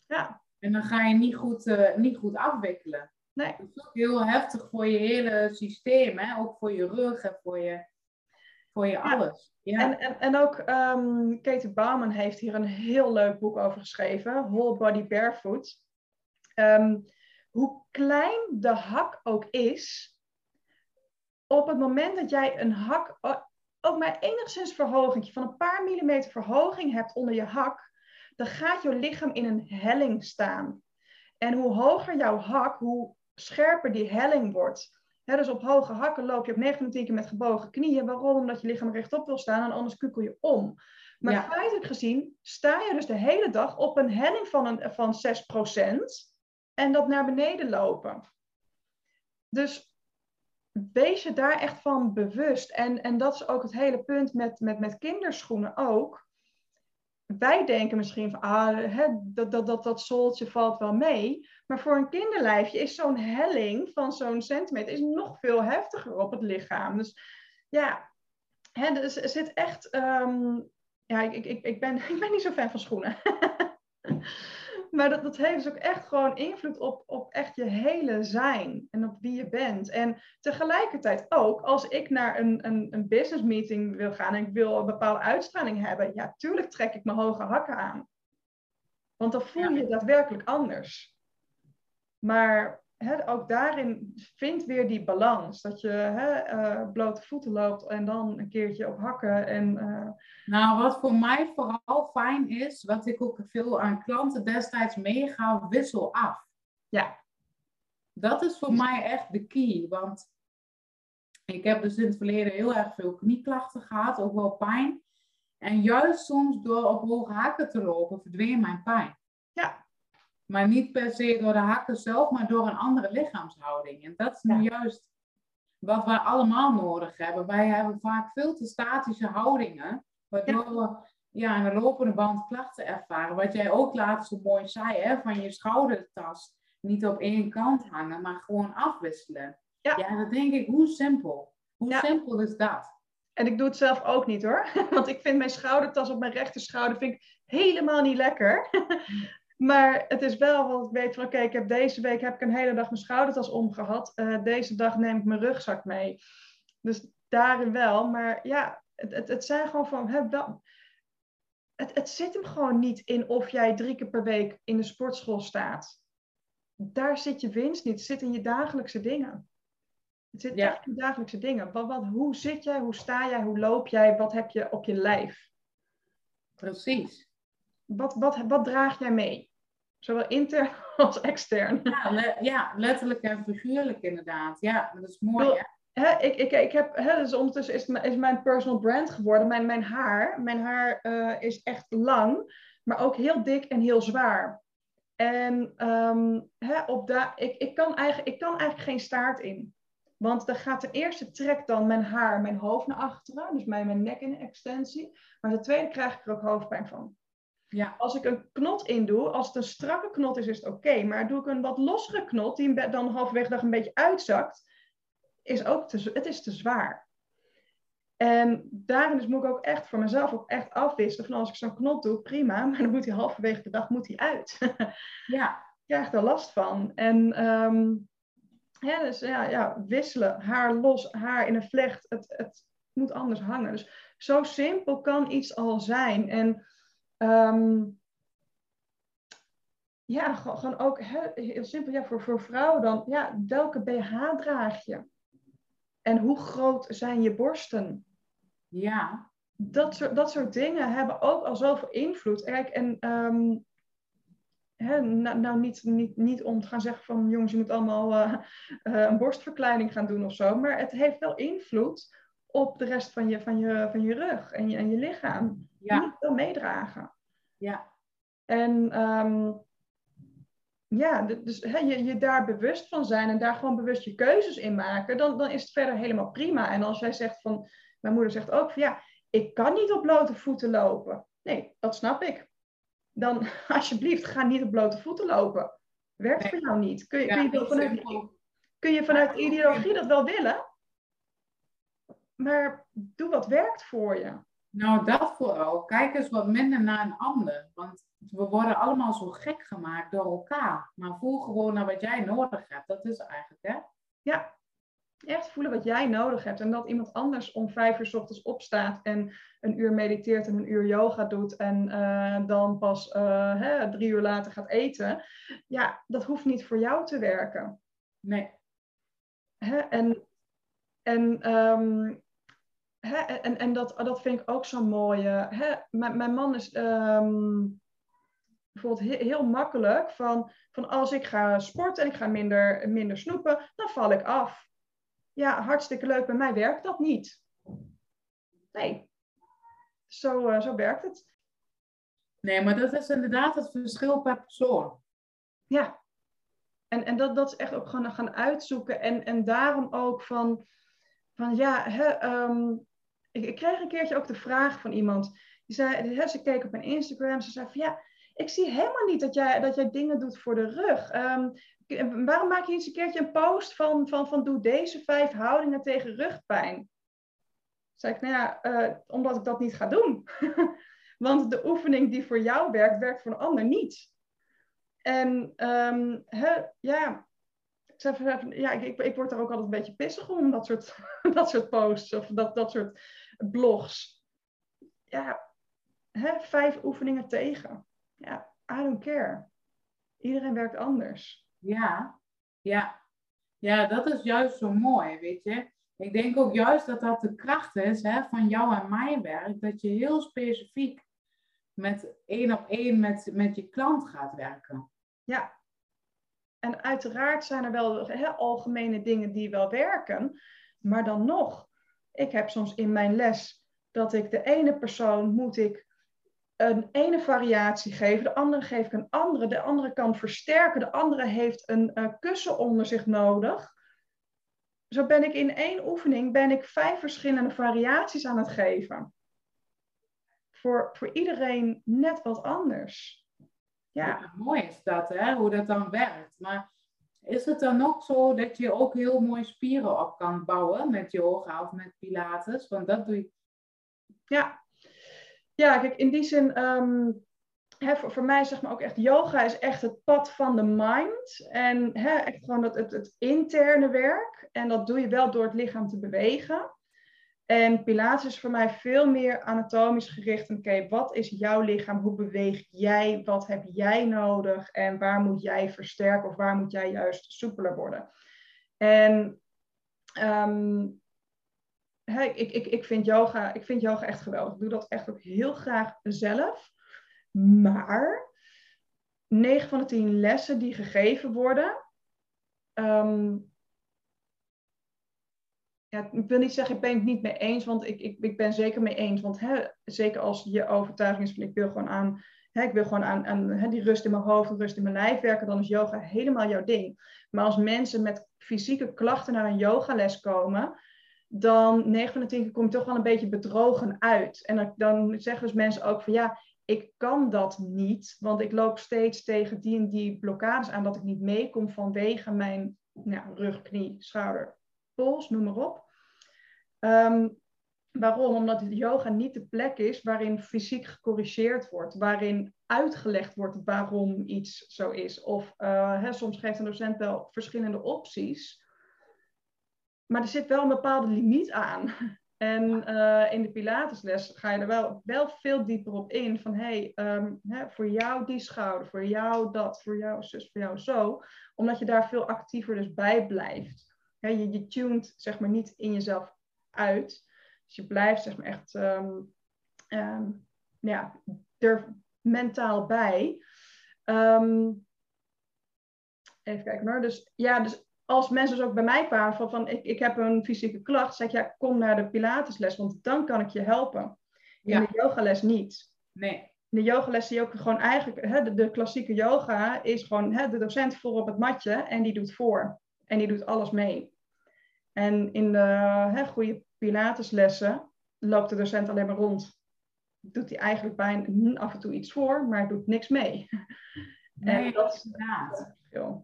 Ja. En dan ga je niet goed, uh, niet goed afwikkelen. Nee. Dat is ook heel heftig voor je hele systeem, hè? ook voor je rug en voor je, voor je alles. Ja. En, en, en ook um, Katie Bauman heeft hier een heel leuk boek over geschreven, Whole Body Barefoot. Um, hoe klein de hak ook is, op het moment dat jij een hak, ook maar enigszins verhoging, van een paar millimeter verhoging hebt onder je hak, dan gaat je lichaam in een helling staan. En hoe hoger jouw hak, hoe scherper die helling wordt. Dus op hoge hakken loop je op 9 keer met gebogen knieën. Waarom? Omdat je lichaam rechtop wil staan en anders kukel je om. Maar feitelijk gezien sta je dus de hele dag op een helling van, een, van 6% en dat naar beneden lopen. Dus wees je daar echt van bewust. En, en dat is ook het hele punt met, met, met kinderschoenen ook. Wij denken misschien van, ah, hè, dat, dat, dat, dat zooltje valt wel mee. Maar voor een kinderlijfje is zo'n helling van zo'n centimeter is nog veel heftiger op het lichaam. Dus ja, hè, dus er zit echt... Um, ja, ik, ik, ik, ben, ik ben niet zo fan van schoenen. maar dat, dat heeft dus ook echt gewoon invloed op, op echt je hele zijn en op wie je bent. En tegelijkertijd ook, als ik naar een, een, een business meeting wil gaan en ik wil een bepaalde uitstraling hebben, ja, tuurlijk trek ik mijn hoge hakken aan. Want dan voel je daadwerkelijk anders. Maar ook daarin vindt weer die balans. Dat je uh, blote voeten loopt en dan een keertje op hakken. En, uh... Nou, wat voor mij vooral fijn is, wat ik ook veel aan klanten destijds meega, wissel af. Ja. Dat is voor mij echt de key. Want ik heb dus in het verleden heel erg veel knieklachten gehad, ook wel pijn. En juist soms door op hoge hakken te lopen, verdween mijn pijn. Ja. Maar niet per se door de hakken zelf, maar door een andere lichaamshouding. En dat is nu juist wat wij allemaal nodig hebben. Wij hebben vaak veel te statische houdingen, waardoor we ja, de lopende band klachten ervaren. Wat jij ook laatst zo mooi zei, hè, van je schoudertas niet op één kant hangen, maar gewoon afwisselen. Ja, ja dat denk ik, hoe simpel. Hoe simpel is dat? En ik doe het zelf ook niet hoor. Want ik vind mijn schoudertas op mijn rechter schouder vind ik helemaal niet lekker. Maar het is wel, want ik weet van oké, ik heb deze week heb ik een hele dag mijn schoudertas omgehad. Uh, deze dag neem ik mijn rugzak mee. Dus daarin wel. Maar ja, het, het, het zijn gewoon van. Hè, wel, het, het zit hem gewoon niet in of jij drie keer per week in de sportschool staat. Daar zit je winst niet. Het zit in je dagelijkse dingen. Het zit echt in dagelijkse dingen. Wat, wat, hoe zit jij? Hoe sta jij? Hoe loop jij? Wat heb je op je lijf? Precies. Wat, wat, wat draag jij mee? Zowel intern als extern. Ja, ja, letterlijk en figuurlijk inderdaad. Ja, dat is mooi. Hè? ik, ik, ik heb, hè, dus ondertussen is, is mijn personal brand geworden. Mijn, mijn haar, mijn haar uh, is echt lang, maar ook heel dik en heel zwaar. En um, hè, op da ik, ik, kan eigenlijk, ik kan eigenlijk geen staart in. Want dan gaat de eerste trek dan mijn haar, mijn hoofd naar achteren. Dus mijn, mijn nek in extensie. Maar de tweede krijg ik er ook hoofdpijn van. Ja. Als ik een knot in doe, als het een strakke knot is, is het oké. Maar doe ik een wat lossere knot, die dan halverwege dag een beetje uitzakt, is ook te, het is te zwaar. En daarin dus moet ik ook echt voor mezelf ook echt afwisselen. Van als ik zo'n knot doe, prima. Maar dan moet hij halverwege de dag moet hij uit. ja. Ik krijg er last van. En um, ja, dus ja, ja, wisselen, haar los, haar in een vlecht, het, het moet anders hangen. Dus zo simpel kan iets al zijn. En um, ja, gewoon ook heel simpel, ja, voor, voor vrouwen dan, ja, welke BH draag je? En hoe groot zijn je borsten? Ja. Dat soort, dat soort dingen hebben ook al zoveel invloed. Kijk, en um, hè, nou, nou, niet, niet, niet om te gaan zeggen van jongens, je moet allemaal uh, uh, een borstverkleining gaan doen of zo. Maar het heeft wel invloed op de rest van je, van je, van je rug en je, en je lichaam. Ja. Moet wel meedragen. Ja. En um, ja, dus je, je daar bewust van zijn en daar gewoon bewust je keuzes in maken, dan, dan is het verder helemaal prima. En als jij zegt van, mijn moeder zegt ook van ja, ik kan niet op blote voeten lopen. Nee, dat snap ik dan alsjeblieft ga niet op blote voeten lopen. Werkt voor jou niet. Kun je, kun je, vanuit, kun je vanuit ideologie dat wel willen? Maar doe wat werkt voor je. Nou, dat vooral. Kijk eens wat minder naar een ander. Want we worden allemaal zo gek gemaakt door elkaar. Maar voel gewoon naar wat jij nodig hebt. Dat is eigenlijk, hè? Ja, echt voelen wat jij nodig hebt. En dat iemand anders om vijf uur s ochtends opstaat en een uur mediteert en een uur yoga doet en uh, dan pas uh, hè, drie uur later gaat eten. Ja, dat hoeft niet voor jou te werken. Nee. Hè? En, en, um, hè? en, en dat, dat vind ik ook zo mooi. Hè? Mijn, mijn man is um, bijvoorbeeld heel, heel makkelijk van, van als ik ga sporten en ik ga minder, minder snoepen, dan val ik af ja, hartstikke leuk, bij mij werkt dat niet. Nee, zo, uh, zo werkt het. Nee, maar dat is inderdaad het verschil per persoon. Ja, en, en dat, dat is echt ook gewoon gaan uitzoeken. En, en daarom ook van, van ja, hè, um, ik, ik, kreeg een keertje ook de vraag van iemand. Die zei, ze keek op mijn Instagram, ze zei van ja, ik zie helemaal niet dat jij, dat jij dingen doet voor de rug. Um, waarom maak je eens een keertje een post van, van, van doe deze vijf houdingen tegen rugpijn? Zeg ik, nou ja, uh, omdat ik dat niet ga doen. Want de oefening die voor jou werkt, werkt voor een ander niet. En um, ja, ja ik, ik, word er ook altijd een beetje pissig om, dat soort, dat soort posts of dat, dat soort blogs. Ja, hè, vijf oefeningen tegen. Ja, I don't care. Iedereen werkt anders. Ja, ja. Ja, dat is juist zo mooi, weet je. Ik denk ook juist dat dat de kracht is hè, van jou en mijn werk. Dat je heel specifiek met één op één met, met je klant gaat werken. Ja. En uiteraard zijn er wel hè, algemene dingen die wel werken. Maar dan nog, ik heb soms in mijn les dat ik de ene persoon moet ik een ene variatie geven, de andere geef ik een andere, de andere kan versterken, de andere heeft een uh, kussen onder zich nodig. Zo ben ik in één oefening ben ik vijf verschillende variaties aan het geven. Voor, voor iedereen net wat anders. Ja. ja. mooi is dat, hè? hoe dat dan werkt. Maar is het dan ook zo dat je ook heel mooi spieren op kan bouwen met yoga of met pilates? Want dat doe je. Ja, ja kijk, in die zin, um, voor, mij zeg maar ook echt, yoga is echt het pad van de mind. En echt gewoon het, het, het interne werk. En dat doe je wel door het lichaam te bewegen. En Pilates is voor mij veel meer anatomisch gericht. Oké, wat is jouw lichaam? Hoe beweeg jij? Wat heb jij nodig? En waar moet jij versterken of waar moet jij juist soepeler worden? En um, ik, ik, ik, vind yoga, ik vind yoga echt geweldig. Ik doe dat echt ook heel graag zelf. Maar 9 van de 10 lessen die gegeven worden, um, ja, ik wil niet zeggen, ik ben het niet mee eens, want ik, ik, ik ben zeker mee eens. Want hè, zeker als je overtuiging is van ik wil gewoon aan, hè, ik wil gewoon aan, aan hè, die rust in mijn hoofd rust in mijn lijf werken, dan is yoga helemaal jouw ding. Maar als mensen met fysieke klachten naar een yogales komen, dan 9 van de 10 keer kom je toch wel een beetje bedrogen uit. En dan, dan zeggen dus mensen ook van ja, ik kan dat niet, want ik loop steeds tegen die en die blokkades aan dat ik niet meekom vanwege mijn nou, rug, knie, schouder, noem maar op. Um, waarom? Omdat yoga niet de plek is waarin fysiek gecorrigeerd wordt, waarin uitgelegd wordt waarom iets zo is. Of uh, hè, soms geeft een docent wel verschillende opties, maar er zit wel een bepaalde limiet aan. En uh, in de Pilatesles ga je er wel, wel veel dieper op in. Van hey, hè, voor jou die schouder, voor jou dat, voor jou zus, voor jou zo. Omdat je daar veel actiever dus bij blijft je, je tuned zeg maar niet in jezelf uit. Dus je blijft zeg maar echt um, um, ja, er mentaal bij. Um, even kijken hoor. Dus ja, dus als mensen dus ook bij mij kwamen van, van ik, ik heb een fysieke klacht, zeg ik ja, kom naar de Pilatesles, want dan kan ik je helpen. In ja. de yogales niet. Nee. In de yogales zie je ook gewoon eigenlijk, hè, de, de klassieke yoga is gewoon hè, de docent voor op het matje en die doet voor. En die doet alles mee. En in de hè, goede Pilateslessen loopt de docent alleen maar rond. Doet hij eigenlijk bijna af en toe iets voor, maar doet niks mee. Nee, en dat is inderdaad. Ja.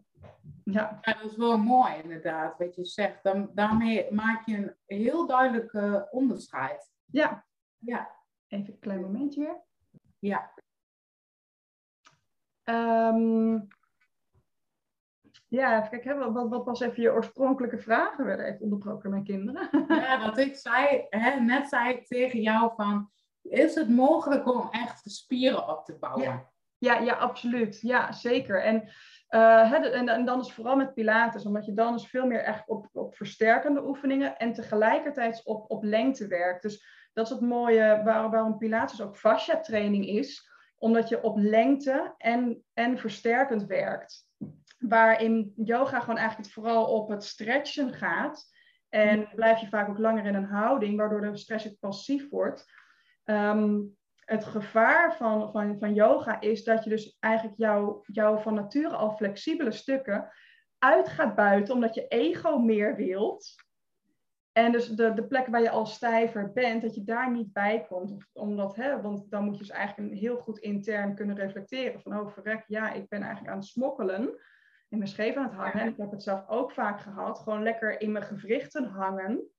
ja, dat is wel mooi inderdaad, wat je zegt. Dan, daarmee maak je een heel duidelijk uh, onderscheid. Ja. ja. Even een klein momentje weer. Ja. Um, ja, kijk, hè, wat, wat was even je oorspronkelijke vragen? werden even onderbroken mijn kinderen. Ja, dat ik zei, hè, net zei ik tegen jou van, is het mogelijk om echt spieren op te bouwen? Ja, ja, ja absoluut. Ja, zeker. En, uh, hè, en, en, dan is vooral met Pilates, omdat je dan dus veel meer echt op, op versterkende oefeningen en tegelijkertijd op, op lengte werkt. Dus dat is het mooie waar, waarom Pilates ook fascia training is, omdat je op lengte en, en versterkend werkt waarin yoga gewoon eigenlijk vooral op het stretchen gaat. En blijf je vaak ook langer in een houding, waardoor de stress passief wordt. Ehm, het gevaar van, van, van yoga is dat je dus eigenlijk jouw jou van nature al flexibele stukken uit gaat buiten, omdat je ego meer wilt. En dus de, de plek waar je al stijver bent, dat je daar niet bij komt. Omdat, hè, want dan moet je dus eigenlijk heel goed intern kunnen reflecteren. Van, oh verrek, ja, ik ben eigenlijk aan het smokkelen in mijn scheef aan het hangen. En ik heb het zelf ook vaak gehad. Gewoon lekker in mijn gewrichten hangen.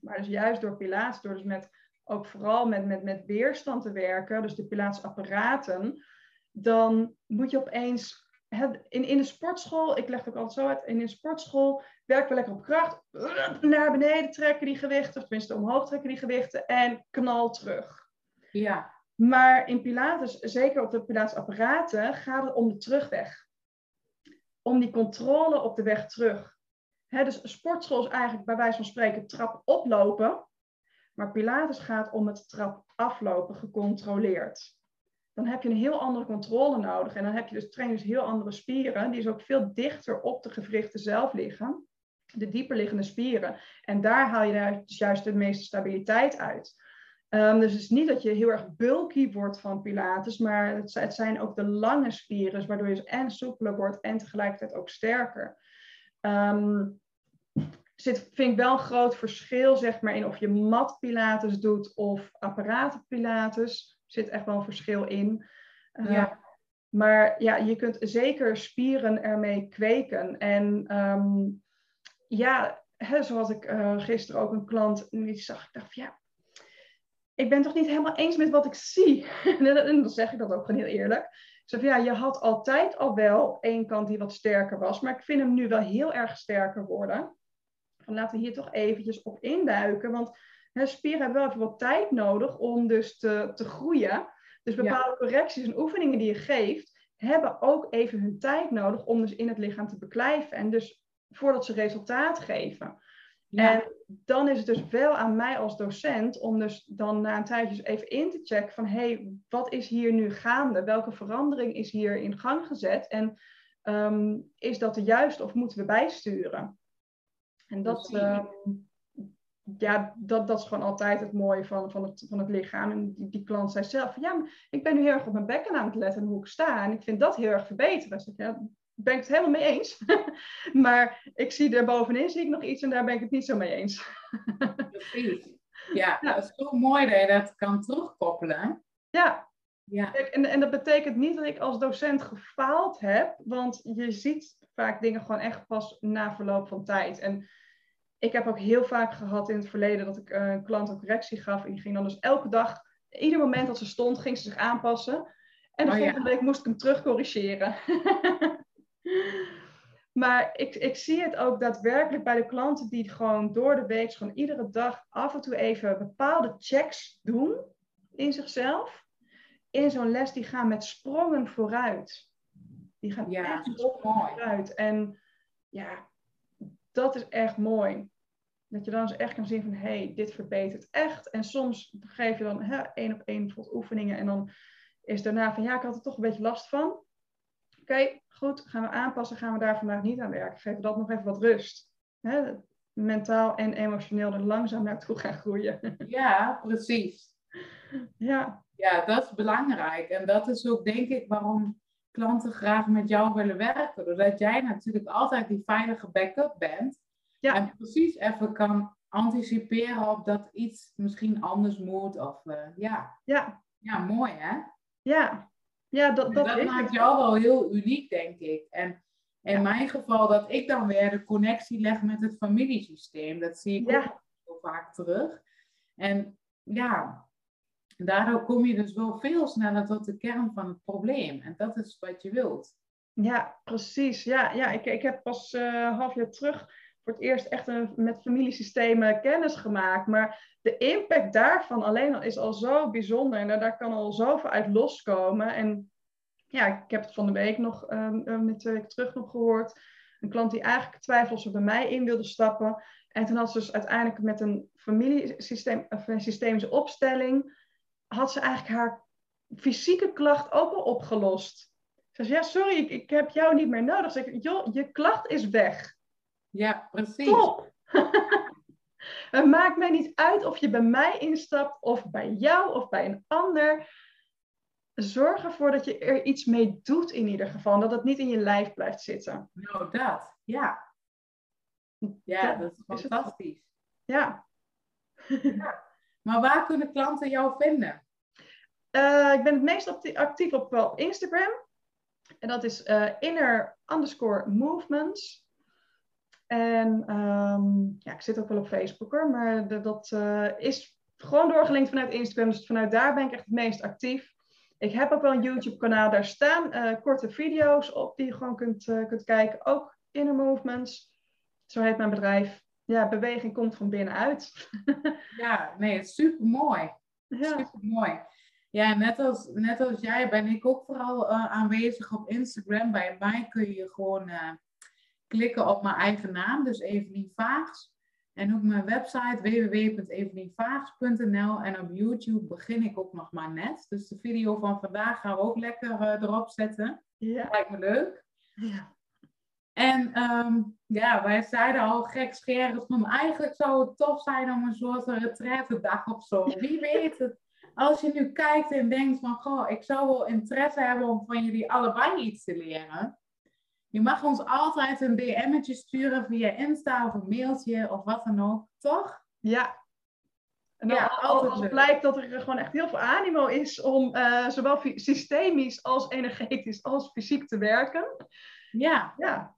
Maar dus juist door Pilates, door dus met, ook vooral met, met, met weerstand te werken, dus de Pilatesapparaten, dan moet je opeens in, in de sportschool, ik leg het ook altijd zo uit, in een sportschool werken we lekker op kracht, naar beneden trekken die gewichten, of tenminste omhoog trekken die gewichten en knal terug. Ja. Maar in Pilates, zeker op de Pilatesapparaten, gaat het om de terugweg om die controle op de weg terug. Dus sportschool is eigenlijk bij wijze van spreken trap oplopen, maar Pilates gaat om het trap aflopen gecontroleerd. Dan heb je een heel andere controle nodig en dan heb je dus trainers heel andere spieren, die dus ook veel dichter op de gewrichten zelf liggen, de dieper liggende spieren. En daar haal je juist de meeste stabiliteit uit. Um, dus het is niet dat je heel erg bulky wordt van Pilates, maar het, het zijn ook de lange spieren, waardoor je en soepeler wordt en tegelijkertijd ook sterker. Um, zit, vind ik wel een groot verschil zeg maar, in of je mat Pilates doet of apparaten Pilates. Er zit echt wel een verschil in. Uh, ja. Maar ja, je kunt zeker spieren ermee kweken. En um, ja, hè, zoals ik uh, gisteren ook een klant die zag, ik dacht van ja, ik ben toch niet helemaal eens met wat ik zie. en dan zeg ik dat ook gewoon heel eerlijk. Ik zeg ja, je had altijd al wel één kant die wat sterker was, maar ik vind hem nu wel heel erg sterker worden. Van laten we hier toch eventjes op induiken, want hè, spieren hebben wel even wat tijd nodig om dus te, te groeien. Dus bepaalde correcties en oefeningen die je geeft, hebben ook even hun tijd nodig om dus in het lichaam te beklijven. En dus voordat ze resultaat geven. En dan is het dus wel aan mij als docent om dus dan na een tijdje even in te checken van hé, hey, wat is hier nu gaande? Welke verandering is hier in gang gezet? En um, is dat de juiste of moeten we bijsturen? En dat, uh, ja, dat, dat is gewoon altijd het mooie van, van, het, van het lichaam. En die, die klant zei zelf van ja, maar ik ben nu heel erg op mijn bekken aan het letten en hoe ik sta. En ik vind dat heel erg verbeteren. Dus ik, ja, ben ik het helemaal mee eens. maar ik zie er bovenin zie ik nog iets en daar ben ik het niet zo mee eens. Precies. Ja, ja, dat is zo mooi dat je dat kan terugkoppelen. Ja. ja. Kijk, en, en dat betekent niet dat ik als docent gefaald heb, want je ziet vaak dingen gewoon echt pas na verloop van tijd. En ik heb ook heel vaak gehad in het verleden dat ik eh, een klant een correctie gaf en die ging dan dus elke dag, ieder moment dat ze stond, ging ze zich aanpassen. En de oh, volgende week moest ik hem terug corrigeren. Maar ik, ik zie het ook daadwerkelijk bij de klanten die gewoon door de week, gewoon iedere dag af en toe even bepaalde checks doen in zichzelf. In zo'n les, die gaan met sprongen vooruit. Die gaan ja, echt sprongen vooruit. En ja, dat is echt mooi. Dat je dan eens echt kan zien van, hé, hey, dit verbetert echt. En soms geef je dan hè, één op één bijvoorbeeld oefeningen. En dan is daarna van, ja, ik had er toch een beetje last van. Oké, goed, gaan we aanpassen, gaan we daar vandaag niet aan werken. Geven dat nog even wat rust. Hè? Mentaal en emotioneel er langzaam naartoe gaan groeien. Ja, precies. Ja. Ja, dat is belangrijk. En dat is ook denk ik waarom klanten graag met jou willen werken. Doordat jij natuurlijk altijd die veilige backup bent. Ja. En precies even kan anticiperen op dat iets misschien anders moet. Of uh, ja. ja. Ja, mooi hè? Ja, ja, dat, dat, dat maakt jou wel heel uniek, denk ik. En in mijn geval dat ik dan weer de connectie leg met het familiesysteem. Dat zie ik ook heel vaak terug. En ja, daardoor kom je dus wel veel sneller tot de kern van het probleem. En dat is wat je wilt. Ja, precies. Ja, ja ik, ik heb pas uh, half jaar terug voor het eerst echt een, met familiesystemen kennis gemaakt. Maar de impact daarvan alleen al is al zo bijzonder. En daar kan al zoveel uit loskomen. En ja, ik heb het van de week nog, um, met twee weken terug nog gehoord. Een klant die eigenlijk twijfelde of ze bij mij in wilde stappen. En toen had ze dus uiteindelijk met een familiesysteem, of een systemische opstelling, had ze eigenlijk haar fysieke klacht ook al opgelost. Ze zei, ja, sorry, ik, ik heb jou niet meer nodig. Ze zei, joh, je klacht is weg. Ja, precies. Top! Het maakt mij niet uit of je bij mij instapt, of bij jou, of bij een ander. Zorg ervoor dat je er iets mee doet in ieder geval. Dat het niet in je lijf blijft zitten. Nou, dat. Ja. Ja, dat is fantastisch. Ja. ja. Maar waar kunnen klanten jou vinden? Uh, ik ben het meest actief op, op Instagram. En dat is uh, inner underscore movements. En um, ja, ik zit ook wel op Facebook hoor, maar de, dat uh, is gewoon doorgelinkt vanuit Instagram. Dus vanuit daar ben ik echt het meest actief. Ik heb ook wel een YouTube kanaal, daar staan uh, korte video's op die je gewoon kunt, uh, kunt kijken. Ook Inner Movements, zo heet mijn bedrijf. Ja, beweging komt van binnenuit. ja, nee, het is super mooi. Ja. Super mooi. Ja, net als, net als jij ben ik ook vooral aanwezig op Instagram. Bij mij kun je gewoon klikken op mijn eigen naam, dus Evelien Vaags. En ook mijn website www.evelienvaags.nl. En op YouTube begin ik ook nog maar net. Dus de video van vandaag gaan we ook lekker uh, erop zetten. Ja. Lijkt me leuk. Ja. En ehm, ja, wij zeiden al gekscherend van eigenlijk zou het tof zijn om een soort retraite of zo. Wie weet het. Als je nu kijkt en denkt van, goh, ik zou wel interesse hebben om van jullie allebei iets te leren. Je mag ons altijd een DM'tje sturen via Insta of een mailtje of wat dan ook, toch? Ja. En dan, ja, als blijkt dat er gewoon echt heel veel animo is om uh, zowel systemisch als energetisch als fysiek te werken. Ja. Ja,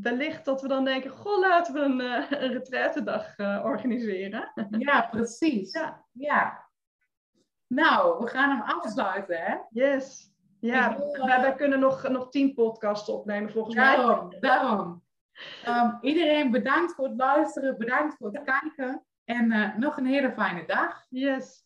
wellicht dat we dan denken, goh, laten we een, uh, een retraitedag uh, organiseren. Ja, precies. Ja. ja. Nou, we gaan hem afsluiten, hè? Yes. Ja, wil, wij, wij, kunnen nog, nog tien podcasts opnemen volgens daarom, mij. Daarom, um, iedereen bedankt voor het luisteren, bedankt voor het kijken. En uh, nog een hele fijne dag. Yes.